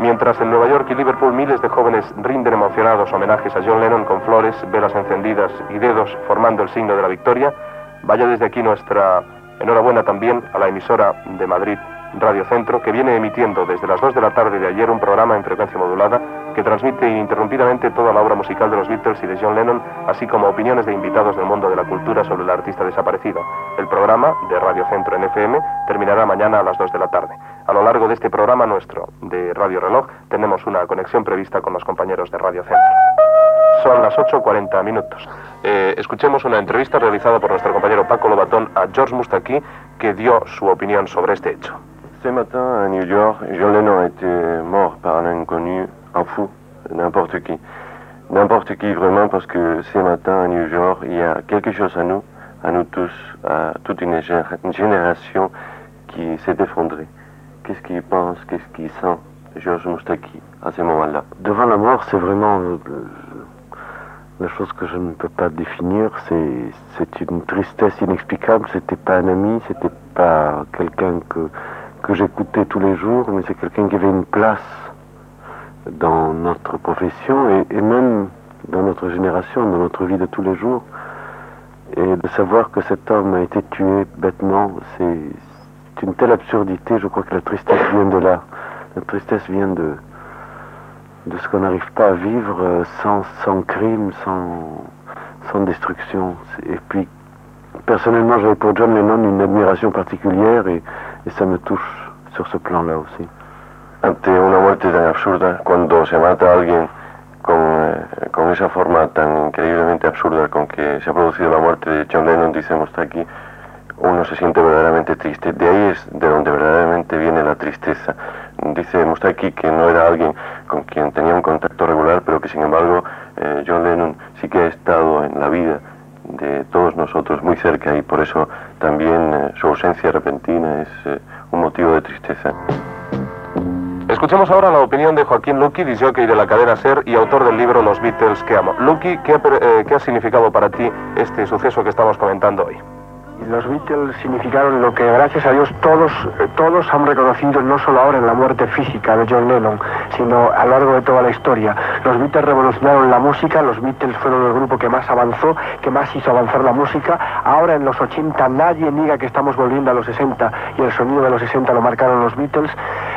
Mientras en Nueva York y Liverpool miles de jóvenes rinden emocionados homenajes a John Lennon con flores, velas encendidas y dedos formando el signo de la victoria, vaya desde aquí nuestra enhorabuena también a la emisora de Madrid Radio Centro, que viene emitiendo desde las 2 de la tarde de ayer un programa en frecuencia modulada que transmite ininterrumpidamente toda la obra musical de los Beatles y de John Lennon, así como opiniones de invitados del mundo de la cultura sobre el artista desaparecido. El programa de Radio Centro en FM terminará mañana a las 2 de la tarde. A lo largo de este programa nuestro de Radio Reloj tenemos una conexión prevista con los compañeros de Radio Centro. Son las 8.40 minutos. Eh, escuchemos una entrevista realizada por nuestro compañero Paco Lobatón a George Mustaki, que dio su opinión sobre este hecho. Ce matin à New York, John Lennon été mort par un inconnu, un fou, n'importe qui. N'importe qui vraiment parce que ce matin à New York, il y a quelque chose à nous, à nous tous, à toute une, génération qui s'est effondrée. Qu'est-ce qu'il pense, qu'est-ce qu'il sent, Georges Moustaki, à ce moment-là? Devant la mort, c'est vraiment euh, la chose que je ne peux pas définir. C'est, c'est une tristesse inexplicable. C'était pas un ami, c'était pas quelqu'un que, que j'écoutais tous les jours, mais c'est quelqu'un qui avait une place dans notre profession et, même dans notre génération, dans notre vie de tous les jours. Et de savoir que cet homme a été tué bêtement, c'est une telle absurdité, je crois que la tristesse vient de là. La tristesse vient de, de ce qu'on n'arrive pas à vivre euh, sans, sans crime, sans, sans destruction. Et puis, personnellement, j'avais pour John Lennon une admiration particulière et, et ça me touche sur ce plan-là aussi. ante una muerte tan absurda, cuando se mata a alguien con, eh, con, esa forma tan increíblemente absurda con que se ha producido la muerte de John Lennon, dice aquí, uno se siente verdaderamente triste. De ahí es de donde verdaderamente viene la tristeza. Dice Mustaki que no era alguien con quien tenía un contacto regular, pero que sin embargo eh, John Lennon sí que ha estado en la vida de todos nosotros muy cerca y por eso también eh, su ausencia repentina es eh, un motivo de tristeza. Escuchemos ahora la opinión de Joaquín Luqui, disjockey de la cadena SER y autor del libro Los Beatles que amo. Luqui, ¿qué ¿qué ha significado para ti este suceso que estamos comentando hoy? Los Beatles significaron lo que gracias a Dios todos, todos han reconocido no solo ahora en la muerte física de John Lennon, sino a lo largo de toda la historia. Los Beatles revolucionaron la música, los Beatles fueron el grupo que más avanzó, que más hizo avanzar la música. Ahora en los 80 nadie niega que estamos volviendo a los 60 y el sonido de los 60 lo marcaron los Beatles.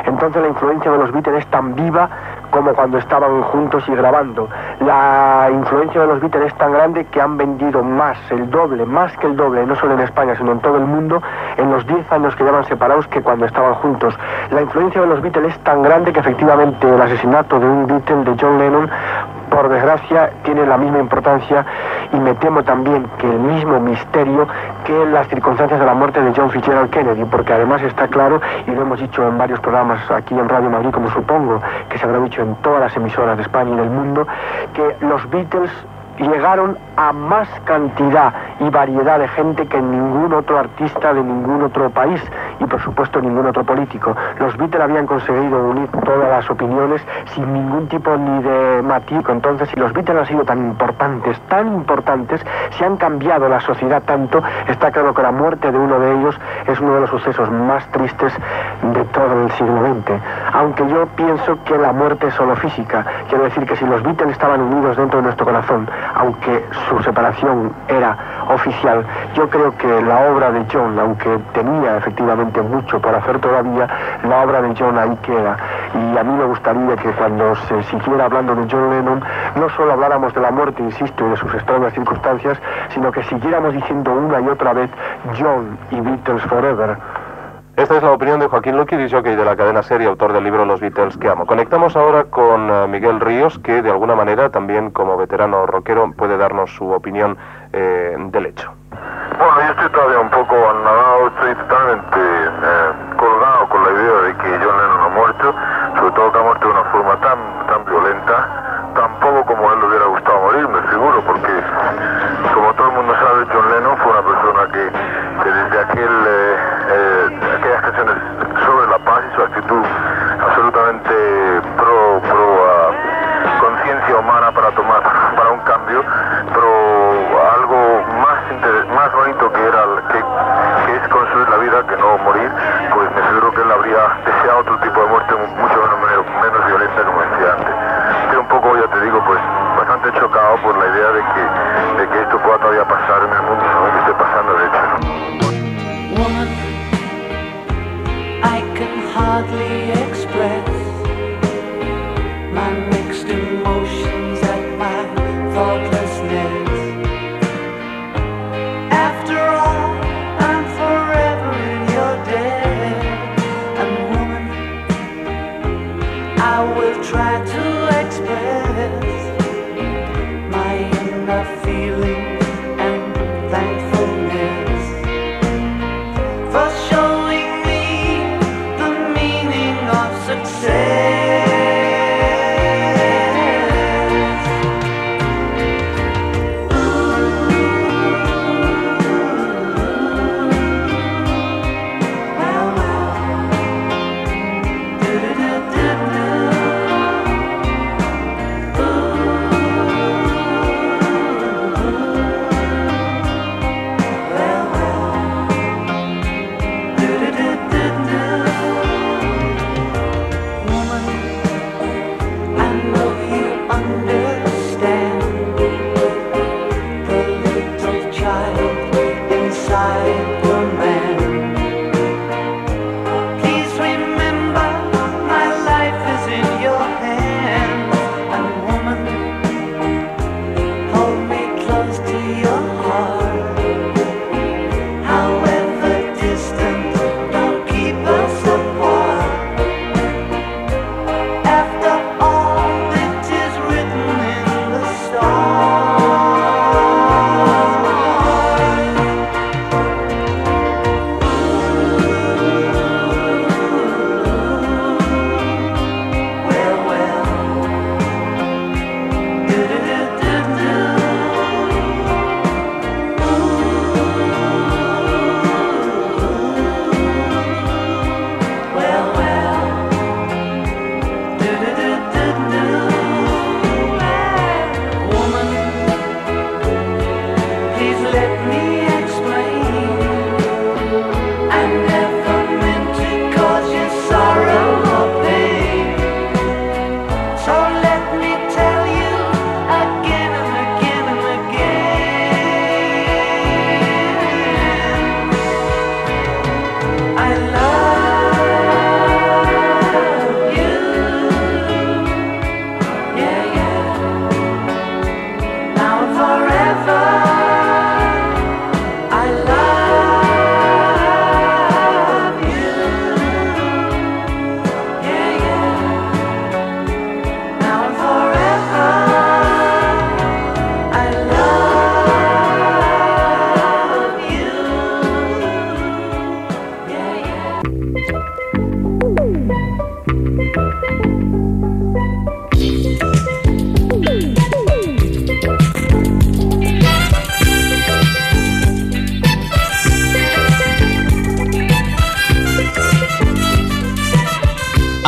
Entonces la influencia de los Beatles es tan viva como cuando estaban juntos y grabando. La influencia de los Beatles es tan grande que han vendido más, el doble, más que el doble, no solo en España, sino en todo el mundo, en los 10 años que llevan separados que cuando estaban juntos. La influencia de los Beatles es tan grande que efectivamente el asesinato de un Beatle, de John Lennon, por desgracia tiene la misma importancia y me temo también que el mismo misterio que las circunstancias de la muerte de John Fitzgerald Kennedy, porque además está claro, y lo hemos dicho en varios programas aquí en Radio Madrid, como supongo que se habrá dicho en todas las emisoras de España y del mundo, que los Beatles llegaron a más cantidad y variedad de gente que ningún otro artista de ningún otro país y por supuesto ningún otro político. Los Beatles habían conseguido unir todas las opiniones sin ningún tipo ni de matiz. Entonces, si los Beatles han sido tan importantes, tan importantes, si han cambiado la sociedad tanto, está claro que la muerte de uno de ellos es uno de los sucesos más tristes de todo el siglo XX. Aunque yo pienso que la muerte es solo física. Quiero decir que si los Beatles estaban unidos dentro de nuestro corazón, aunque su separación era oficial, yo creo que la obra de John, aunque tenía efectivamente mucho por hacer todavía, la obra de John ahí queda. Y a mí me gustaría que cuando se siguiera hablando de John Lennon, no solo habláramos de la muerte, insisto, y de sus extrañas circunstancias, sino que siguiéramos diciendo una y otra vez John y Beatles Forever. Esta es la opinión de Joaquín Luqui, jockey de la cadena serie, autor del libro Los Beatles que amo. Conectamos ahora con eh, Miguel Ríos, que de alguna manera también como veterano rockero puede darnos su opinión eh, del hecho. Bueno, yo estoy todavía un poco anonadado, estoy totalmente eh, colgado con la idea de que John Lennon ha muerto, sobre todo que ha muerto de una forma tan, tan violenta, tampoco como él le hubiera gustado morir, me figuro, porque como todo el mundo sabe, John Lennon fue una persona que, desde aquel aquellas canciones sobre la paz y su actitud absolutamente pro, pro uh, conciencia humana para tomar para un cambio, pero algo más más bonito que era que, que, es construir la vida que no morir, pues me seguro que él habría deseado otro tipo de muerte mucho menos, menos violenta como decía antes. Estoy un poco, ya te digo, pues por la idea de que, de que esto pueda todavía pasar en el mundo, ¿no? que esté pasando de hecho.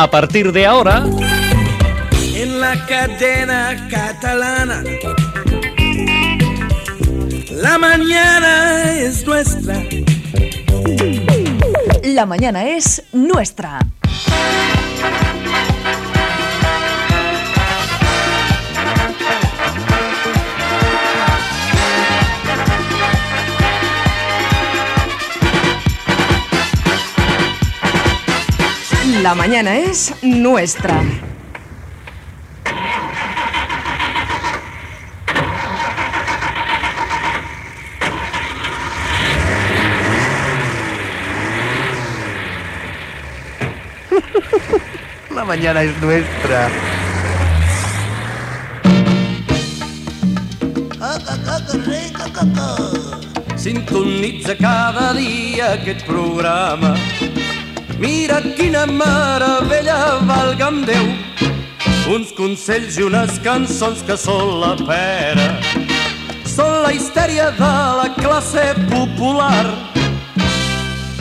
A partir de ahora, en la cadena catalana, la mañana es nuestra. La mañana es nuestra. La mañana es nuestra. La mañana es nuestra. Sintonitza cada dia aquest programa. Mira quina meravella, valga'm Déu. Uns consells i unes cançons que són la pera. Són la histèria de la classe popular.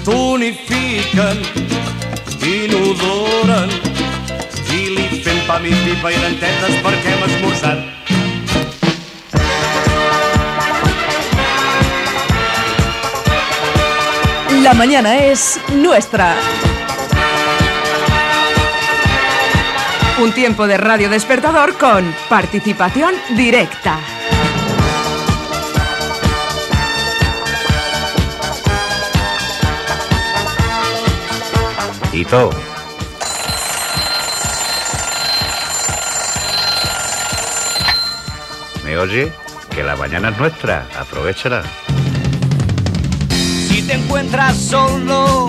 Tonifiquen, inodoren i li fem pa i pipa i lentetes perquè hem esmorzat. La mañana es nuestra. Un tiempo de radio despertador con participación directa. Tito. ¿Me oye? Que la mañana es nuestra. Aprovechala. Si te encuentras solo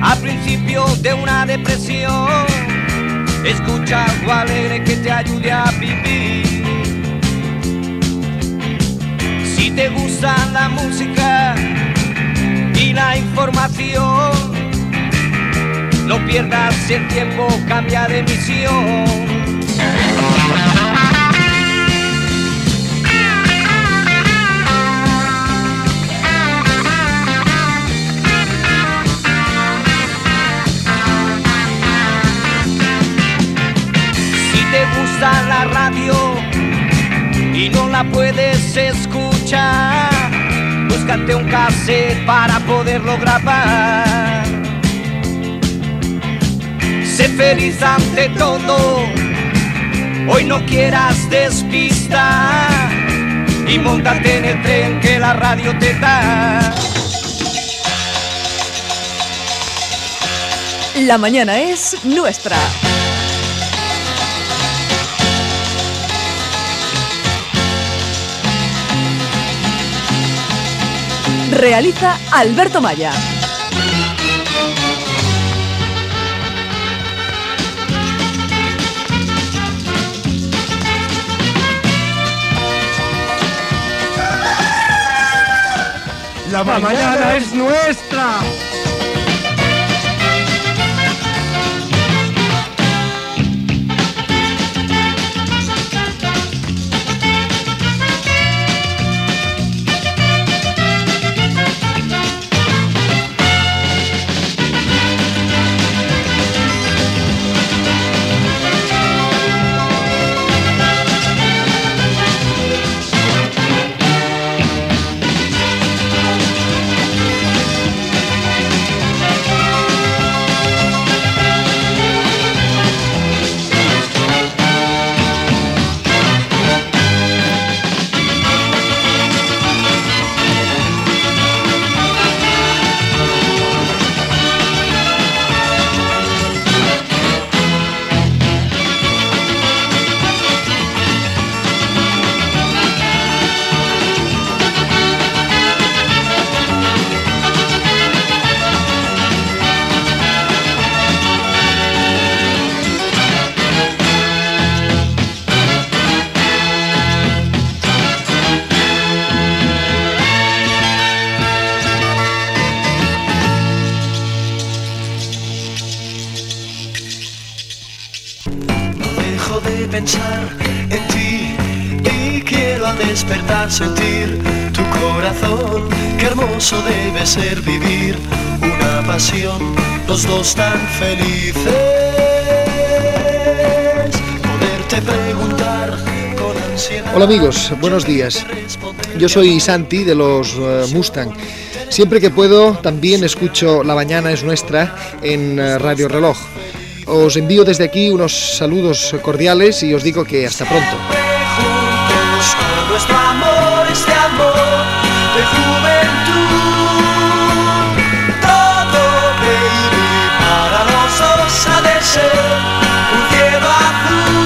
a principio de una depresión, escucha algo alegre que te ayude a vivir. Si te gusta la música y la información, no pierdas el tiempo, cambia de misión. Gusta la radio y no la puedes escuchar, búscate un cassette para poderlo grabar. Sé feliz ante todo, hoy no quieras despistar y montate en el tren que la radio te da. La mañana es nuestra. Realiza Alberto Maya. La mañana es nuestra. Pensar en ti y quiero al despertar sentir tu corazón. Qué hermoso debe ser vivir una pasión, los dos tan felices. Poderte preguntar con ansiedad. Hola amigos, buenos días. Yo soy Santi de los eh, Mustang. Siempre que puedo también escucho La Mañana es Nuestra en eh, Radio Reloj. Os envío desde aquí unos saludos cordiales y os digo que hasta pronto. juntos con nuestro amor, amor de juventud. Todo, baby, para los dos ha de ser un cielo azul.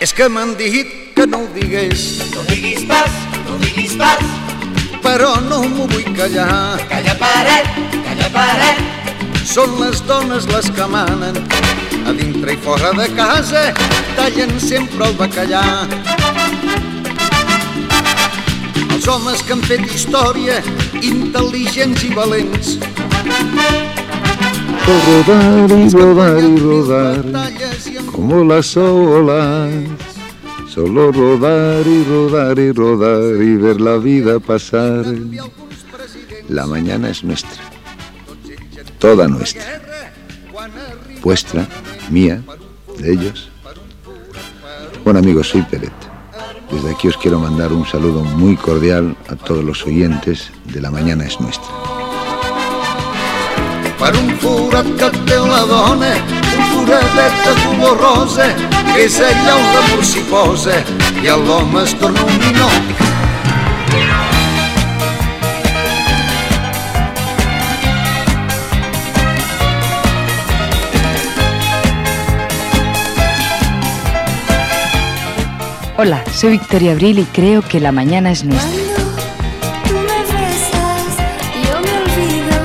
És que m'han dit que no ho digués. No diguis pas, no diguis pas. Però no m'ho vull callar. Calla paret, calla paret. Són les dones les que manen. A dintre i fora de casa tallen sempre el bacallà. Els homes que han fet història, intel·ligents i valents, Rodar y rodar y rodar, como las olas. Solo rodar y rodar y rodar y ver la vida pasar. La mañana es nuestra, toda nuestra. Vuestra, mía, de ellos. Bueno amigos, soy Peret. Desde aquí os quiero mandar un saludo muy cordial a todos los oyentes de La Mañana es Nuestra. per un forat que té un foradet de color rosa, és allà on l'amor s'hi posa i l'home es torna un ninot. Hola, soy Victoria Abril y creo que la mañana es nuestra. Tú me besas, yo me olvido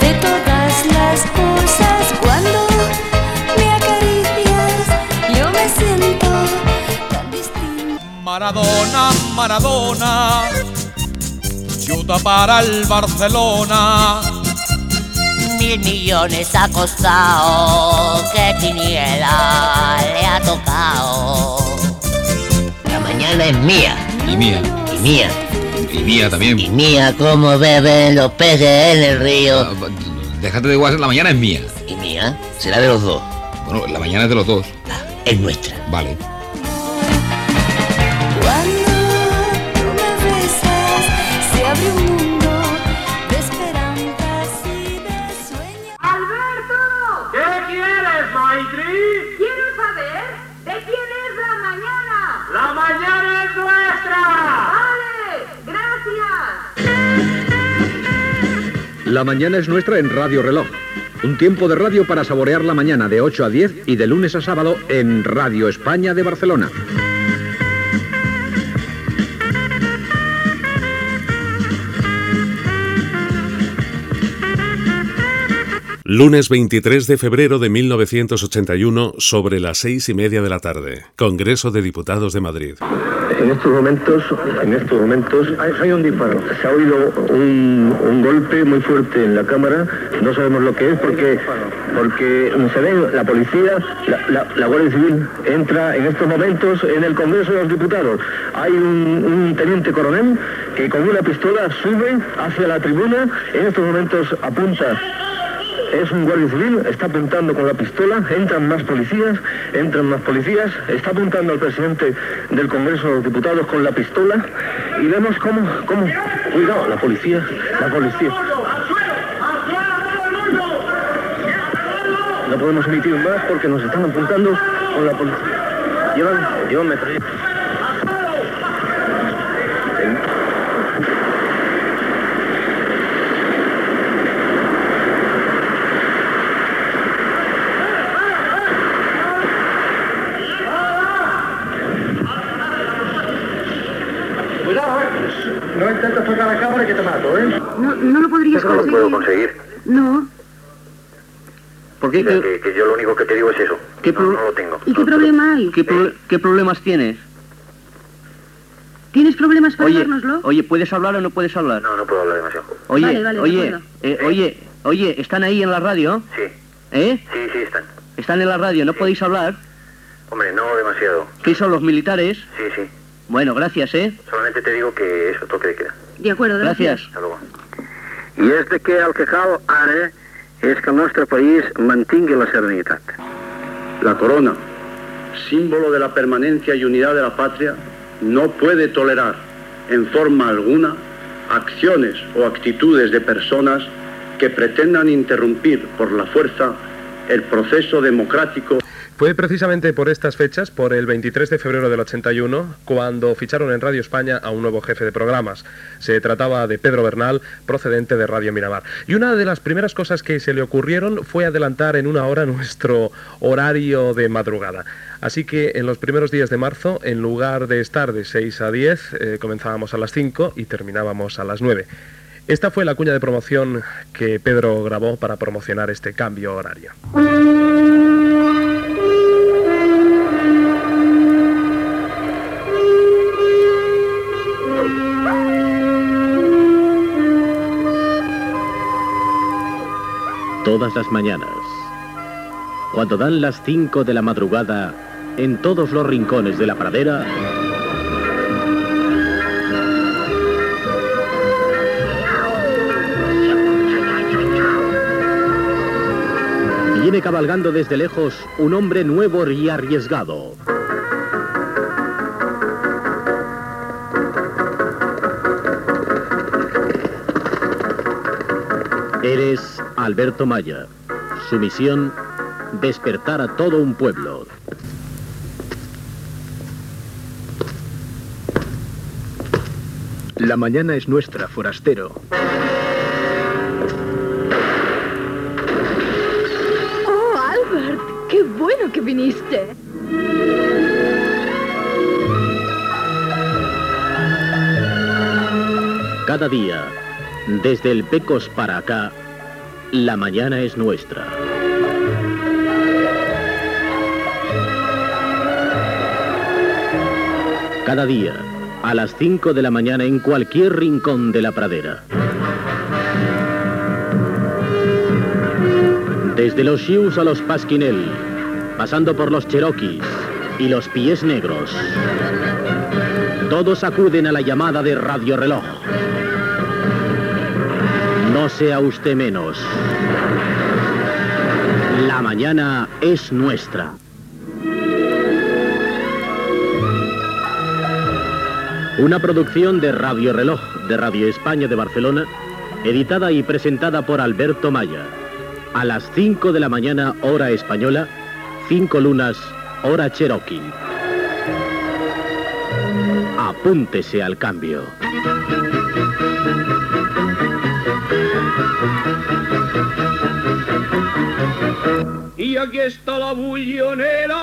de todas las cosas. Cuando me acaricias, yo me siento tan distinta. Maradona, Maradona, chuta para el Barcelona. Mil millones ha costado, que quiniela le ha tocado. Es mía. Y mía. Y mía. Y mía también. Y mía, como beben los peces en el río. Déjate de guasar, la mañana es mía. Y mía, será de los dos. Bueno, la mañana es de los dos. Es nuestra. Vale. La mañana es nuestra en Radio Reloj. Un tiempo de radio para saborear la mañana de 8 a 10 y de lunes a sábado en Radio España de Barcelona. Lunes 23 de febrero de 1981, sobre las seis y media de la tarde. Congreso de Diputados de Madrid. En estos momentos, en estos momentos hay, un disparo. Se ha oído un, un golpe muy fuerte en la cámara. No sabemos lo que es porque porque se ve la policía, la, la- la Guardia Civil entra en estos momentos en el Congreso de los Diputados. Hay un, un teniente coronel que con una pistola sube hacia la tribuna. En estos momentos apunta es un guardia civil, está apuntando con la pistola, entran más policías, entran más policías, está apuntando al presidente del Congreso de los Diputados con la pistola y vemos cómo, cómo, cuidado, la policía, la policía. No podemos emitir más porque nos están apuntando con la policía. Llevan, llevan. Cuidado, eh. No intentes tocar la cámara que te mato, ¿eh? No, no lo podrías Eso no lo puedo conseguir. conseguir. No. ¿Por qué? Que, que yo lo único que te digo es eso. ¿Qué no, pro- no lo tengo. ¿Y qué problema hay? ¿Qué, pro- qué problemas tienes? ¿Tienes problemas para Oye, oye, ¿puedes hablar o no puedes hablar? No, no puedo hablar demasiado. Oye, Vale, vale, de oye, eh, oye, oye, ¿están ahí en la radio? Sí. ¿Eh? Sí, sí, están. ¿Están en la radio? ¿No podéis hablar? Hombre, no demasiado. ¿Qué son los militares? Sí, sí. Bueno, gracias, ¿eh? Solamente te digo que eso, toque de queda. De acuerdo, Gracias. Hasta luego. I és de que el que cal ara és que el nostre país mantingui la serenitat. La corona, símbolo de la permanencia y unidad de la patria, no puede tolerar en forma alguna acciones o actitudes de personas que pretendan interrumpir por la fuerza el proceso democrático Fue precisamente por estas fechas, por el 23 de febrero del 81, cuando ficharon en Radio España a un nuevo jefe de programas. Se trataba de Pedro Bernal, procedente de Radio Miramar. Y una de las primeras cosas que se le ocurrieron fue adelantar en una hora nuestro horario de madrugada. Así que en los primeros días de marzo, en lugar de estar de 6 a 10, eh, comenzábamos a las 5 y terminábamos a las 9. Esta fue la cuña de promoción que Pedro grabó para promocionar este cambio horario. Todas las mañanas, cuando dan las 5 de la madrugada, en todos los rincones de la pradera, viene cabalgando desde lejos un hombre nuevo y arriesgado. Eres Alberto Maya. Su misión, despertar a todo un pueblo. La mañana es nuestra, forastero. Oh, Albert, qué bueno que viniste. Cada día, desde el Pecos para acá, la mañana es nuestra. Cada día, a las 5 de la mañana en cualquier rincón de la pradera. Desde los Sioux a los Pasquinel, pasando por los Cherokees y los Pies Negros. Todos acuden a la llamada de Radio Reloj. No sea usted menos. La mañana es nuestra. Una producción de Radio Reloj de Radio España de Barcelona, editada y presentada por Alberto Maya. A las 5 de la mañana, hora española, 5 lunas, hora cherokee. Apúntese al cambio. Y aquí está la bullonera.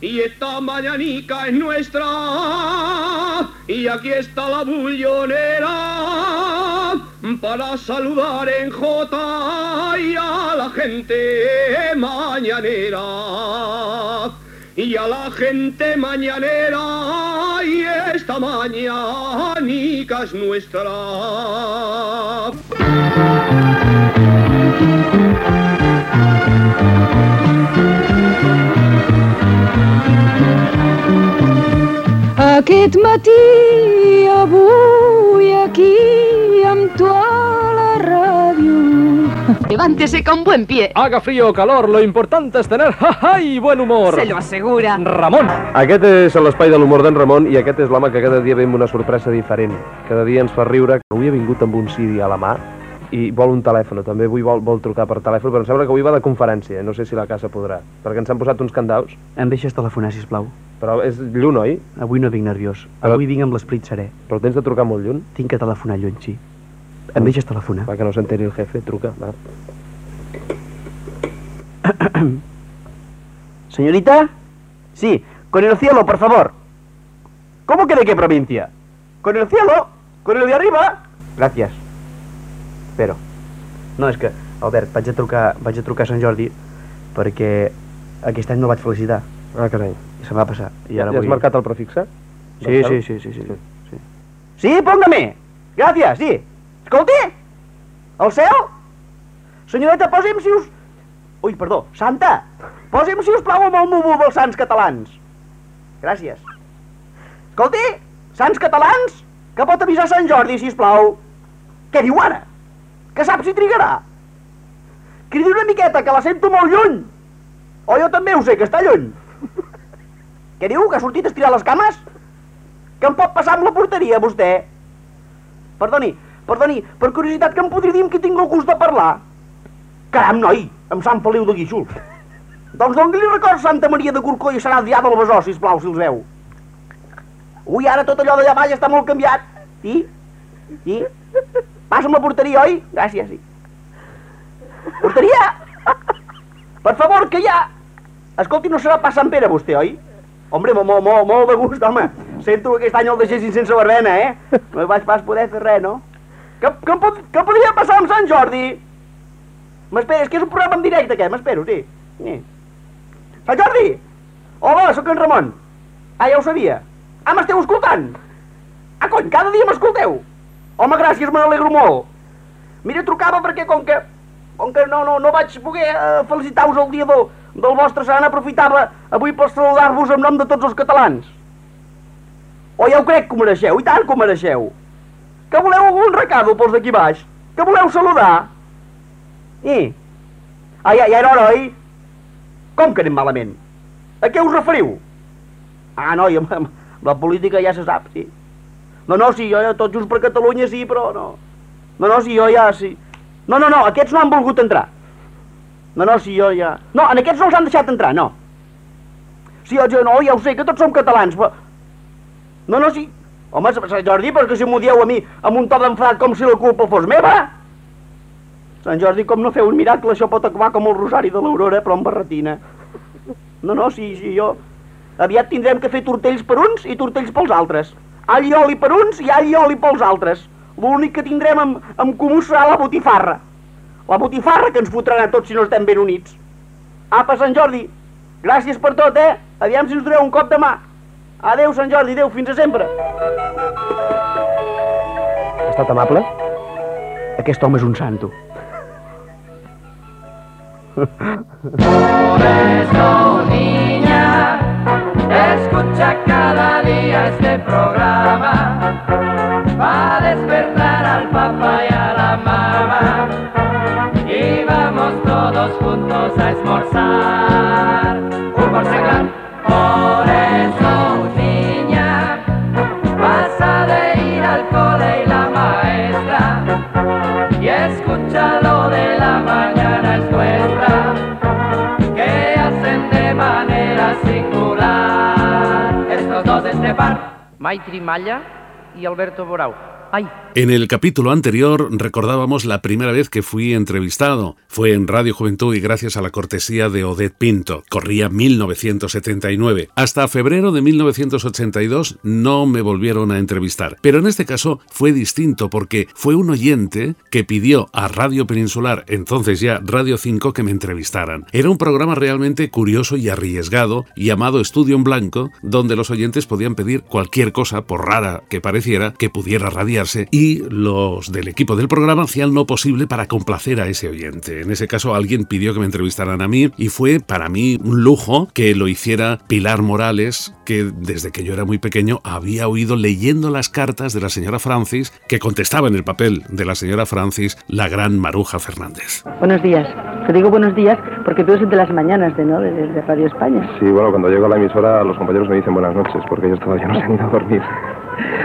Y esta mañanica es nuestra. Y aquí está la bullonera. Para saludar en J y a la gente mañanera. Y a la gente mañanera. Y esta mañanica es nuestra. Aquest matí, avui, aquí, Levántese con buen pie. Haga frío o calor, lo importante es tener jaja y buen humor. Se lo asegura. Ramon. Aquest és l'espai de l'humor d'en Ramon i aquest és l'home que cada dia ve amb una sorpresa diferent. Cada dia ens fa riure. Avui ha vingut amb un CD a la mà i vol un telèfon, també avui vol, vol trucar per telèfon, però em sembla que avui va de conferència, no sé si la casa podrà, perquè ens han posat uns candaus. Em deixes telefonar, sisplau? Però és lluny, oi? Avui no vinc nerviós. Però- Avui vinc amb l'esperit serè. Però tens de trucar molt lluny? Tinc que telefonar lluny, sí. Em deixes telefonar? Va, que no s'enteri el jefe, truca, va. Señorita? Sí, con el cielo, por favor. ¿Cómo que de qué provincia? ¿Con el cielo? ¿Con el de arriba? Gracias. Espero. No, és que, Albert, vaig a trucar, vaig a trucar a Sant Jordi perquè aquest any no vaig felicitar. Ah, carai. I se'm va passar. I ara ja has vull... marcat el prefixe? Sí, sí, sí, sí, sí, sí. Sí, póngame. Gracias, sí. Escolti. El cel. Senyoreta, posi'm, si us... Ui, perdó, santa. Posi'm, si us plau, amb el núvol dels sants catalans. Gràcies. Escolti, sants catalans, que pot avisar Sant Jordi, si plau. Què diu ara? Que sap si trigarà? Cridi una miqueta, que la sento molt lluny. O jo també ho sé, que està lluny. Què diu, que ha sortit a estirar les cames? Que em pot passar amb la porteria, vostè? Perdoni, perdoni, per curiositat, que em podria dir amb qui tinc el gust de parlar? Caram, noi, amb Sant Feliu de Guíxols. Doncs doni-li record Santa Maria de Corcó i serà dià del Besòs, sisplau, si els veu. Ui, ara tot allò d'allà baix està molt canviat. I? I? Passa'm la porteria, oi? Gràcies, sí. Porteria! Per favor, que hi ha... Escolti, no serà pas Sant Pere, vostè, oi? Hombre, molt, molt, molt, de gust, home. Sento que aquest any el deixessin sense verbena, eh? No vaig pas poder fer res, no? Que, em pod, que podria passar amb Sant Jordi? M'espera, és que és un programa en directe, aquest, m'espero, sí. sí. Sant Jordi! Hola, sóc en Ramon. Ah, ja ho sabia. Ah, m'esteu escoltant? Ah, cony, cada dia m'escolteu? Home, gràcies, me n'alegro molt. Mira, trucava perquè com que, com que no, no, no vaig poder eh, felicitar-vos el dia del, del vostre sant, aprofitava avui per saludar-vos en nom de tots els catalans. O ja ho crec que ho mereixeu, i tant que ho mereixeu. Que voleu algun recado pels d'aquí baix? Que voleu saludar? I? Ah, ja, ja era hora, oi? Com que anem malament? A què us referiu? Ah, no, i amb, amb la política ja se sap, sí. No, no, sí, jo ja tot just per Catalunya sí, però no. No, no, sí, jo ja sí. No, no, no, aquests no han volgut entrar. No, no, sí, jo ja... No, en aquests no els han deixat entrar, no. Sí, jo, no, ja ho sé, que tots som catalans, però... No, no, sí. Home, Sant Jordi, perquè si m'ho dieu a mi amb un to d'enfadat com si la culpa fos meva. Sant Jordi, com no feu un miracle, això pot acabar com el rosari de l'Aurora, però amb barretina. No, no, sí, sí, jo... Aviat tindrem que fer tortells per uns i tortells pels altres. All oli per uns i all oli pels altres. L'únic que tindrem en, en comú serà la botifarra. La botifarra que ens fotran a tots si no estem ben units. Apa, Sant Jordi, gràcies per tot, eh? Aviam si us doneu un cop de mà. Adeu, Sant Jordi, adeu, fins a sempre. Ha estat amable? Aquest home és un santo. Por eso, niña, escucha cada día este programa para despertar al papá y a la mamá y vamos todos juntos a esmorzar. Seglar. Por de la que hacen de manera singular estos dos Estefan. Maitri Malla y Alberto Borau. ¡Ay! En el capítulo anterior recordábamos la primera vez que fui entrevistado. Fue en Radio Juventud y gracias a la cortesía de Odette Pinto. Corría 1979. Hasta febrero de 1982 no me volvieron a entrevistar. Pero en este caso fue distinto porque fue un oyente que pidió a Radio Peninsular, entonces ya Radio 5, que me entrevistaran. Era un programa realmente curioso y arriesgado llamado Estudio en Blanco, donde los oyentes podían pedir cualquier cosa, por rara que pareciera, que pudiera y los del equipo del programa hacían lo posible para complacer a ese oyente. En ese caso alguien pidió que me entrevistaran a mí y fue para mí un lujo que lo hiciera Pilar Morales, que desde que yo era muy pequeño había oído leyendo las cartas de la señora Francis, que contestaba en el papel de la señora Francis la gran Maruja Fernández. Buenos días. Te digo buenos días porque tú eres de las mañanas de, ¿no? de, de Radio España. Sí, bueno, cuando llego a la emisora los compañeros me dicen buenas noches porque ellos todavía no se han ido a dormir.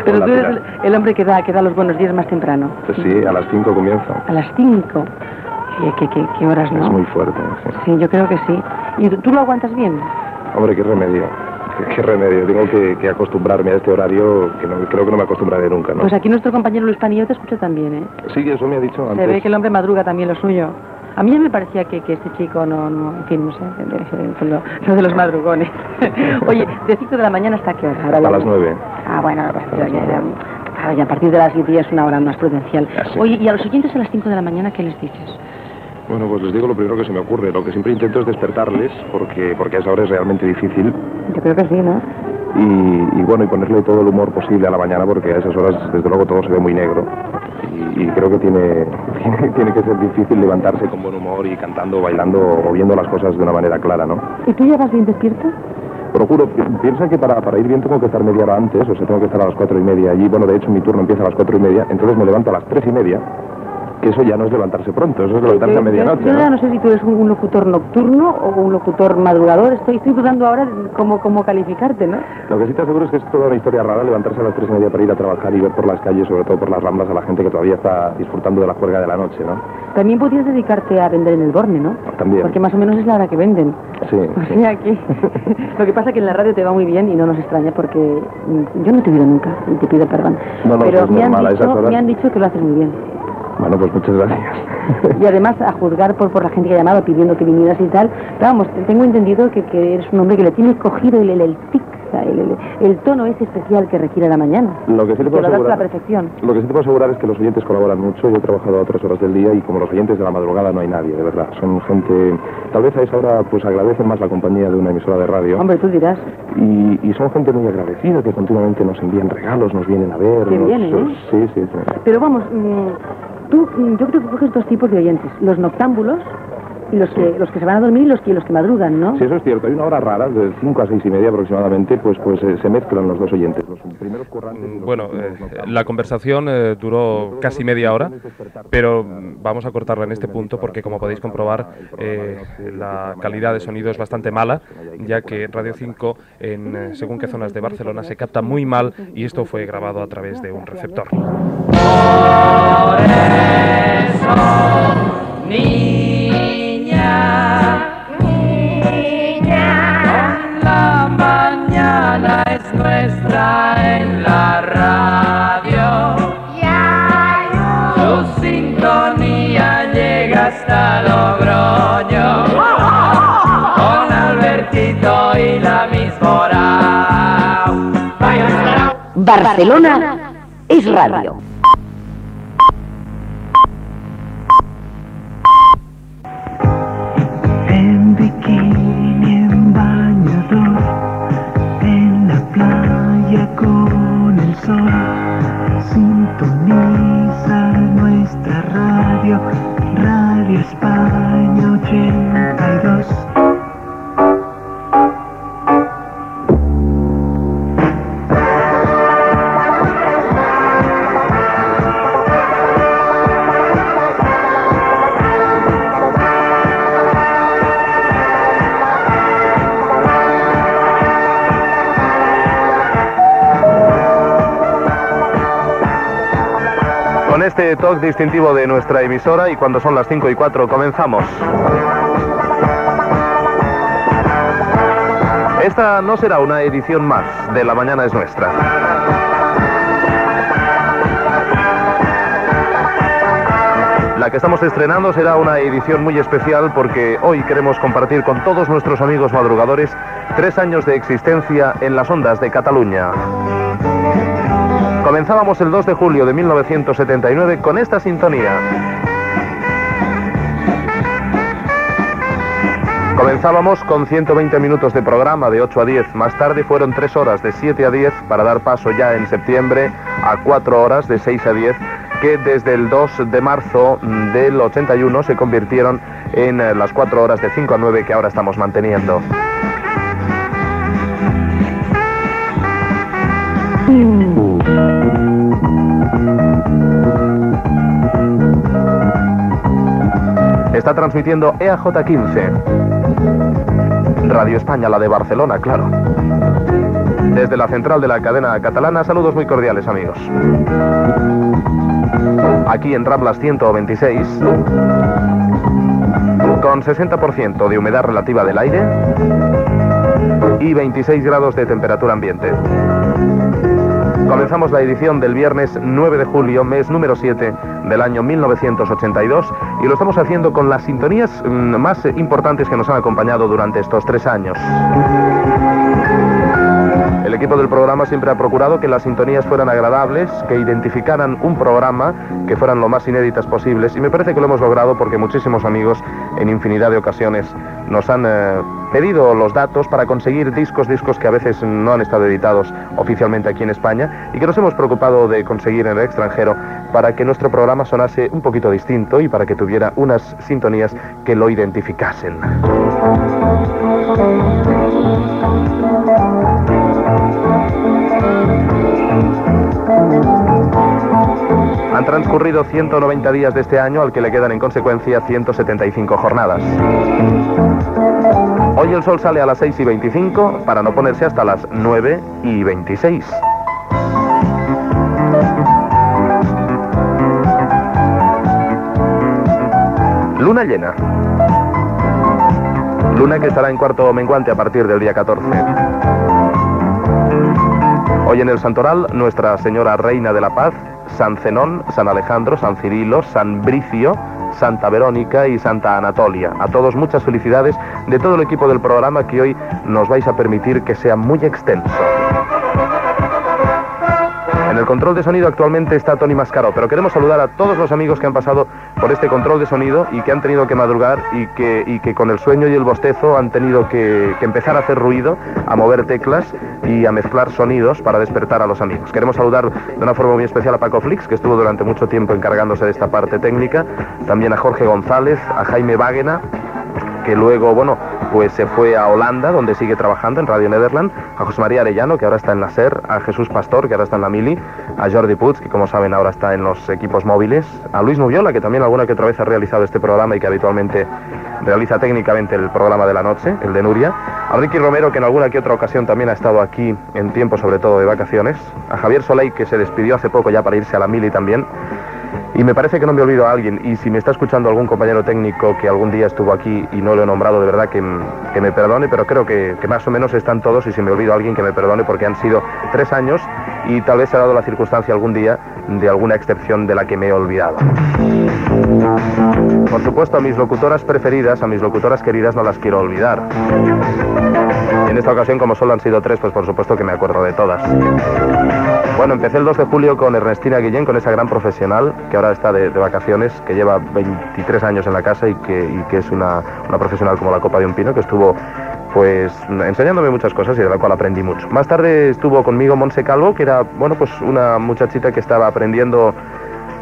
Pero tú eres el, el hombre que da, que da los buenos días más temprano. Pues sí, a las 5 comienzo. A las 5. ¿Qué, qué, qué, qué horas, no? Es muy fuerte. Sí. sí, yo creo que sí. ¿Y tú, tú lo aguantas bien? Hombre, qué remedio. Qué, qué remedio. Tengo que, que, acostumbrarme a este horario que no, creo que no me acostumbraré nunca, ¿no? Pues aquí nuestro compañero Luis Panillo te escucha también, ¿eh? Sí, eso me ha dicho antes. Se ve que el hombre madruga también lo suyo. A mí ya me parecía que, que este chico no, no, en fin, no sé, lo, lo de los madrugones. Oye, de 5 de la mañana hasta qué hora? Ahora hasta las 9. Ah, bueno, pues, ya, ya, ya, ya, a partir de las 10 ya es una hora más prudencial. Oye, ¿y a los oyentes a las 5 de la mañana qué les dices? Bueno, pues les digo lo primero que se me ocurre. Lo que siempre intento es despertarles, porque, porque a esa hora es realmente difícil. Yo creo que sí, ¿no? Y, y, bueno, y ponerle todo el humor posible a la mañana, porque a esas horas, desde luego, todo se ve muy negro. Y, y creo que tiene, tiene, tiene, que ser difícil levantarse con buen humor y cantando, bailando o viendo las cosas de una manera clara, ¿no? ¿Y tú ya vas bien despierto? procuro, pi- piensa que para, para ir bien tengo que estar media hora antes, o sea, tengo que estar a las cuatro y media allí. Bueno, de hecho mi turno empieza a las cuatro y media, entonces me levanto a las tres y media, que eso ya no es levantarse pronto, eso es levantarse a Yo- yo- medianoche. Yo, ¿no? ya no sé si tú eres un, un locutor nocturno o un locutor madrugador. Estoy, estoy dudando ahora cómo, cómo calificarte, ¿no? Lo que sí te aseguro es que es toda una historia rara levantarse a las tres y media para ir a trabajar y ver por las calles, sobre todo por las ramblas, a la gente que todavía está disfrutando de la juerga de la noche, ¿no? También podrías dedicarte a vender en el Borne, ¿no? También. Porque más o menos es la hora que venden. Sí. O sea que lo que pasa es que en la radio te va muy bien y no nos extraña porque yo no te he oído nunca y te pido perdón. No, no, Pero me han, dicho, me han dicho que lo haces muy bien. Bueno, pues muchas gracias. Y además, a juzgar por, por la gente que ha llamado pidiendo que vinieras y tal, vamos, tengo entendido que, que eres un hombre que le tiene cogido el, el, el tic, el, el- el tono ese especial que requiere la mañana. Lo que sí te puedo lo das a la asegurar, perfección. lo que sí te puedo asegurar es que los oyentes colaboran mucho. Yo he trabajado a otras horas del día y como los oyentes de la madrugada no hay nadie, de verdad. Son gente, tal vez a esa hora pues agradecen más la compañía de una emisora de radio. Hombre, tú dirás. Y, y son gente muy agradecida que continuamente nos envían regalos, nos vienen a ver. Nos- bien, ¿eh? Sí, sí, sí. Pero vamos, mm, tú, yo creo que coges dos tipos de oyentes, los noctámbulos y los que, los que se van a dormir y los que, los que madrugan, ¿no? Sí, eso es cierto. Hay una hora rara, de 5 a 6 y media aproximadamente, pues pues eh, se mezclan los dos oyentes. Los primeros currantes los Bueno, eh, la conversación eh, duró casi media hora, pero mm, vamos a cortarla en este punto porque, como podéis comprobar, eh, la calidad de sonido es bastante mala, ya que Radio 5, en según qué zonas de Barcelona, se capta muy mal y esto fue grabado a través de un receptor. Niña, niña, la mañana es nuestra en la radio. Su sintonía llega hasta Logroño con Albertito y la mismora. Barcelona es radio. Distintivo de nuestra emisora y cuando son las 5 y 4 comenzamos. Esta no será una edición más de La Mañana es Nuestra. La que estamos estrenando será una edición muy especial porque hoy queremos compartir con todos nuestros amigos madrugadores tres años de existencia en las ondas de Cataluña. Comenzábamos el 2 de julio de 1979 con esta sintonía. Comenzábamos con 120 minutos de programa de 8 a 10. Más tarde fueron 3 horas de 7 a 10 para dar paso ya en septiembre a 4 horas de 6 a 10 que desde el 2 de marzo mm, del 81 se convirtieron en eh, las 4 horas de 5 a 9 que ahora estamos manteniendo. Está transmitiendo E EAJ 15. Radio España, la de Barcelona, claro. Desde la central de la cadena catalana, saludos muy cordiales amigos. Aquí en Ramblas 126, con 60% de humedad relativa del aire y 26 grados de temperatura ambiente. Comenzamos la edición del viernes 9 de julio, mes número 7 del año 1982, y lo estamos haciendo con las sintonías mm, más eh, importantes que nos han acompañado durante estos tres años. El equipo del programa siempre ha procurado que las sintonías fueran agradables, que identificaran un programa, que fueran lo más inéditas posibles, y me parece que lo hemos logrado porque muchísimos amigos en infinidad de ocasiones nos han eh, pedido los datos para conseguir discos, discos que a veces no han estado editados oficialmente aquí en España y que nos hemos preocupado de conseguir en el extranjero para que nuestro programa sonase un poquito distinto y para que tuviera hubiera unas sintonías que lo identificasen. Han transcurrido 190 días de este año, al que le quedan en consecuencia 175 jornadas. Hoy el sol sale a las 6 y 25 para no ponerse hasta las 9 y 26. Luna llena. Luna que estará en cuarto menguante a partir del día 14. Hoy en el Santoral, Nuestra Señora Reina de la Paz, San Zenón, San Alejandro, San Cirilo, San Bricio, Santa Verónica y Santa Anatolia. A todos muchas felicidades de todo el equipo del programa que hoy nos vais a permitir que sea muy extenso. El control de sonido actualmente está Tony Mascaro, pero queremos saludar a todos los amigos que han pasado por este control de sonido y que han tenido que madrugar y que, con el sueño y el bostezo han tenido que, que empezar a hacer ruido, a mover teclas y a mezclar sonidos para despertar a los amigos. Queremos saludar de una forma muy especial a Paco Flix, que estuvo durante mucho tiempo encargándose de esta parte técnica, también a Jorge González, a Jaime Váguena, que luego, bueno, pues se fue a Holanda, donde sigue trabajando en Radio Nederland, a José María Arellano, que ahora está en la SER, a Jesús Pastor, que ahora está en la Mili, a Jordi Puig, que como saben ahora está en los equipos móviles, a Luis Nubiola, que también alguna que otra vez ha realizado este programa y que habitualmente realiza técnicamente el programa de la noche, el de Nuria, a Ricky Romero, que en alguna que otra ocasión también ha estado aquí en tiempo sobre todo de vacaciones, a Javier Soleil, que se despidió hace poco ya para irse a la Mili también, y me parece que no me olvido a alguien, y si me está escuchando algún compañero técnico que algún día estuvo aquí y no lo he nombrado, de verdad que, que me perdone, pero creo que, que, más o menos están todos, y si me olvido a alguien que me perdone, porque han sido tres años y tal vez se ha dado la circunstancia algún día de alguna excepción de la que me he olvidado. Por supuesto, a mis locutoras preferidas, a mis locutoras queridas, no las quiero olvidar. En esta ocasión, como solo han sido tres, pues por supuesto que me acuerdo de todas. Bueno, empecé el 2 de julio con Ernestina Guillén, con esa gran profesional que ahora está de, vacaciones, que lleva 23 años en la casa y que, que es una, una profesional como la copa de un pino, que estuvo pues enseñándome muchas cosas y de la cual aprendí mucho. Más tarde estuvo conmigo Monse Calvo, que era, bueno, pues una muchachita que estaba aprendiendo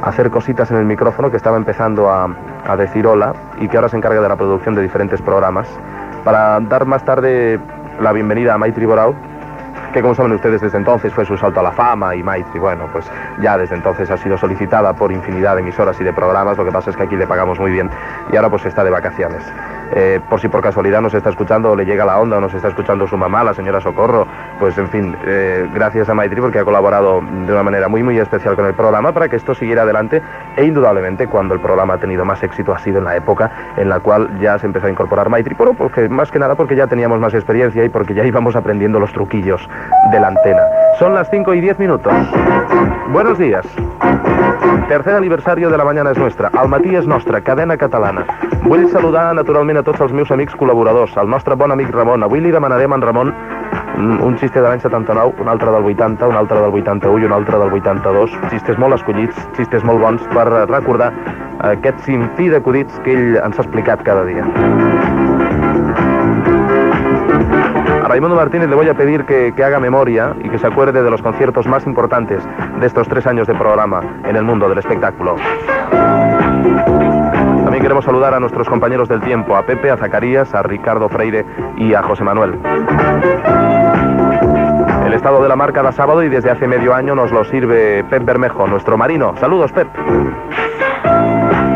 a hacer cositas en el micrófono, que estaba empezando a, a decir hola y que ahora se encarga de la producción de diferentes programas, para dar más tarde la bienvenida a Maitri Borau, que como saben ustedes desde entonces fue su salto a la fama y Maitri, bueno, pues ya desde entonces ha sido solicitada por infinidad de emisoras y de programas, lo que pasa es que aquí le pagamos muy bien y ahora pues está de vacaciones. Eh, por si por casualidad nos está escuchando o le llega la onda o nos está escuchando su mamá, la señora Socorro, pues en fin, eh, gracias a Maitri porque ha colaborado de una manera muy muy especial con el programa para que esto siguiera adelante e indudablemente cuando el programa ha tenido más éxito ha sido en la época en la cual ya se empezó a incorporar Maitri, pero porque, más que nada porque ya teníamos más experiencia y porque ya íbamos aprendiendo los truquillos de la antena. Son las 5 y 10 minutos. Buenos días. Tercer aniversari de la Mañana és Nostra. El matí és nostre, cadena catalana. Vull saludar naturalment a tots els meus amics col·laboradors, al nostre bon amic Ramon. Avui li demanarem a en Ramon un xiste de l'any 79, un altre del 80, un altre del 81 i un altre del 82. Xistes molt escollits, xistes molt bons per recordar aquest sinfí d'acudits que ell ens ha explicat cada dia. A Raimundo Martínez le voy a pedir que, que, haga memoria y que se acuerde de los conciertos más importantes de estos tres años de programa en el mundo del espectáculo. También queremos saludar a nuestros compañeros del tiempo, a Pepe, a Zacarías, a Ricardo Freire y a José Manuel. El estado de la mar cada sábado y desde hace medio año nos lo sirve Pep Bermejo, nuestro marino. Saludos, Pep.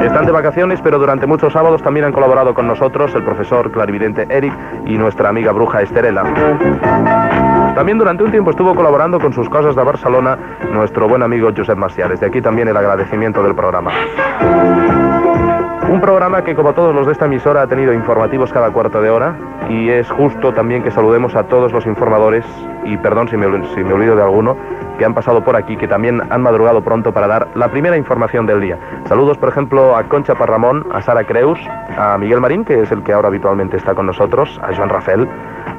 Están de vacaciones, pero durante muchos sábados también han colaborado con nosotros el profesor clarividente Eric y nuestra amiga bruja Esterela. También durante un tiempo estuvo colaborando con sus cosas de Barcelona nuestro buen amigo Josep Macià. Desde aquí también el agradecimiento del programa. Un programa que, como todos los de esta emisora, ha tenido informativos cada cuarto de hora y es justo también que saludemos a todos los informadores, y perdón si me olvido de alguno, que han pasado por aquí, que también han madrugado pronto para dar la primera información del día. Saludos, por ejemplo, a Concha Parramón, a Sara Creus, a Miguel Marín, que es el que ahora habitualmente está con nosotros, a Joan Rafael,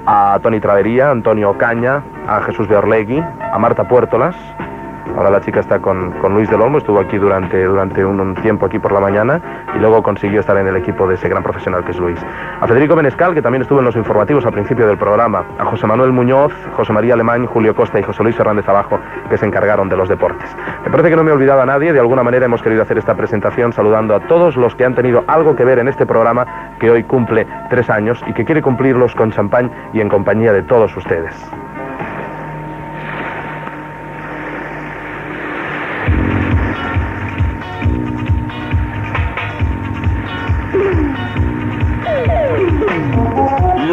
a Tony Travería, a Antonio Caña, a Jesús de Orlegui, a Marta Puertolas. Ahora la chica está con, con Luis del Olmo, estuvo aquí durante, durante un, tiempo aquí por la mañana y luego consiguió estar en el equipo de ese gran profesional que es Luis. A Federico Menescal, que también estuvo en los informativos al principio del programa. A José Manuel Muñoz, José María Alemán, Julio Costa y José Luis Hernández Abajo, que se encargaron de los deportes. Me parece que no me he olvidado a nadie, de alguna manera hemos querido hacer esta presentación saludando a todos los que han tenido algo que ver en este programa que hoy cumple tres años y que quiere cumplirlos con champán y en compañía de todos ustedes.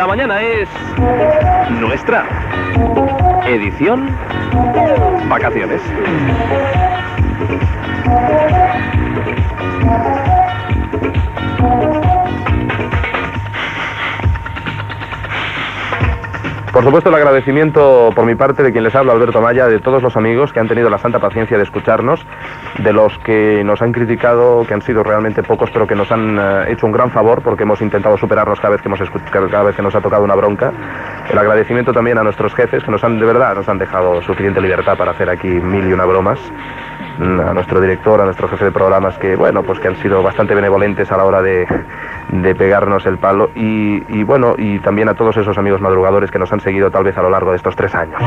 Mañana es nuestra. Edición Vacaciones. Por supuesto, el agradecimiento por mi parte de quien les habla, Alberto Maya, de todos los amigos que han tenido la santa paciencia de escucharnos, de los que nos han criticado, que han sido realmente pocos, pero que nos han eh, hecho un gran favor porque hemos intentado superarnos cada vez que hemos cada vez que nos ha tocado una bronca. El agradecimiento también a nuestros jefes que nos han de verdad nos han dejado suficiente libertad para hacer aquí mil y una bromas. Mm, A nuestro director, a nuestro jefe de programas que bueno, pues que han sido bastante benevolentes a la hora de, de pegarnos el palo y, y bueno, y también a todos esos amigos madrugadores que nos han seguido tal vez a lo largo de estos tres años.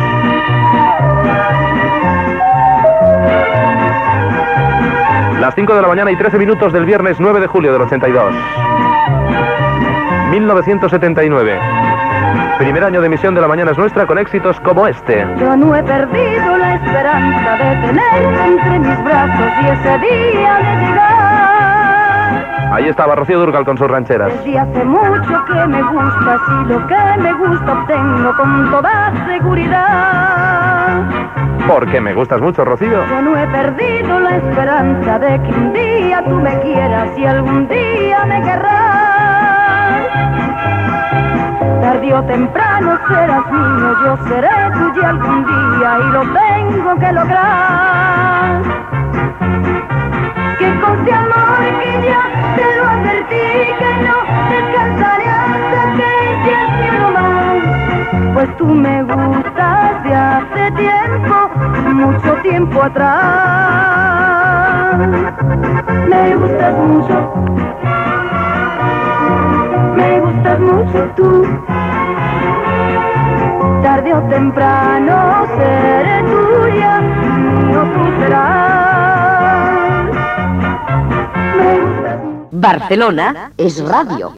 Las 5 de la mañana y 13 minutos del viernes 9 de julio del 82. 1979. Primer año de emisión de La Mañana es Nuestra con éxitos como este. Yo no he perdido la esperanza de tenerte entre mis brazos y ese día de llegar. Ahí estaba Rocío Durcal con sus rancheras. Desde hace mucho que me gustas y lo que me gusta obtengo con toda seguridad. Porque me gustas mucho, Rocío. Yo no he perdido la esperanza de que un día tú me quieras y algún día me querrás. Tarde o temprano serás mío, yo seré tuya algún día y lo tengo que lograr. Este amor que ya te lo advertí que no descansaré hasta que llegue uno más. Pues tú me gustas de hace tiempo, mucho tiempo atrás. Me gustas mucho, me gustas mucho tú. Tarde o temprano seré tuya, mío tú serás. Barcelona es radio.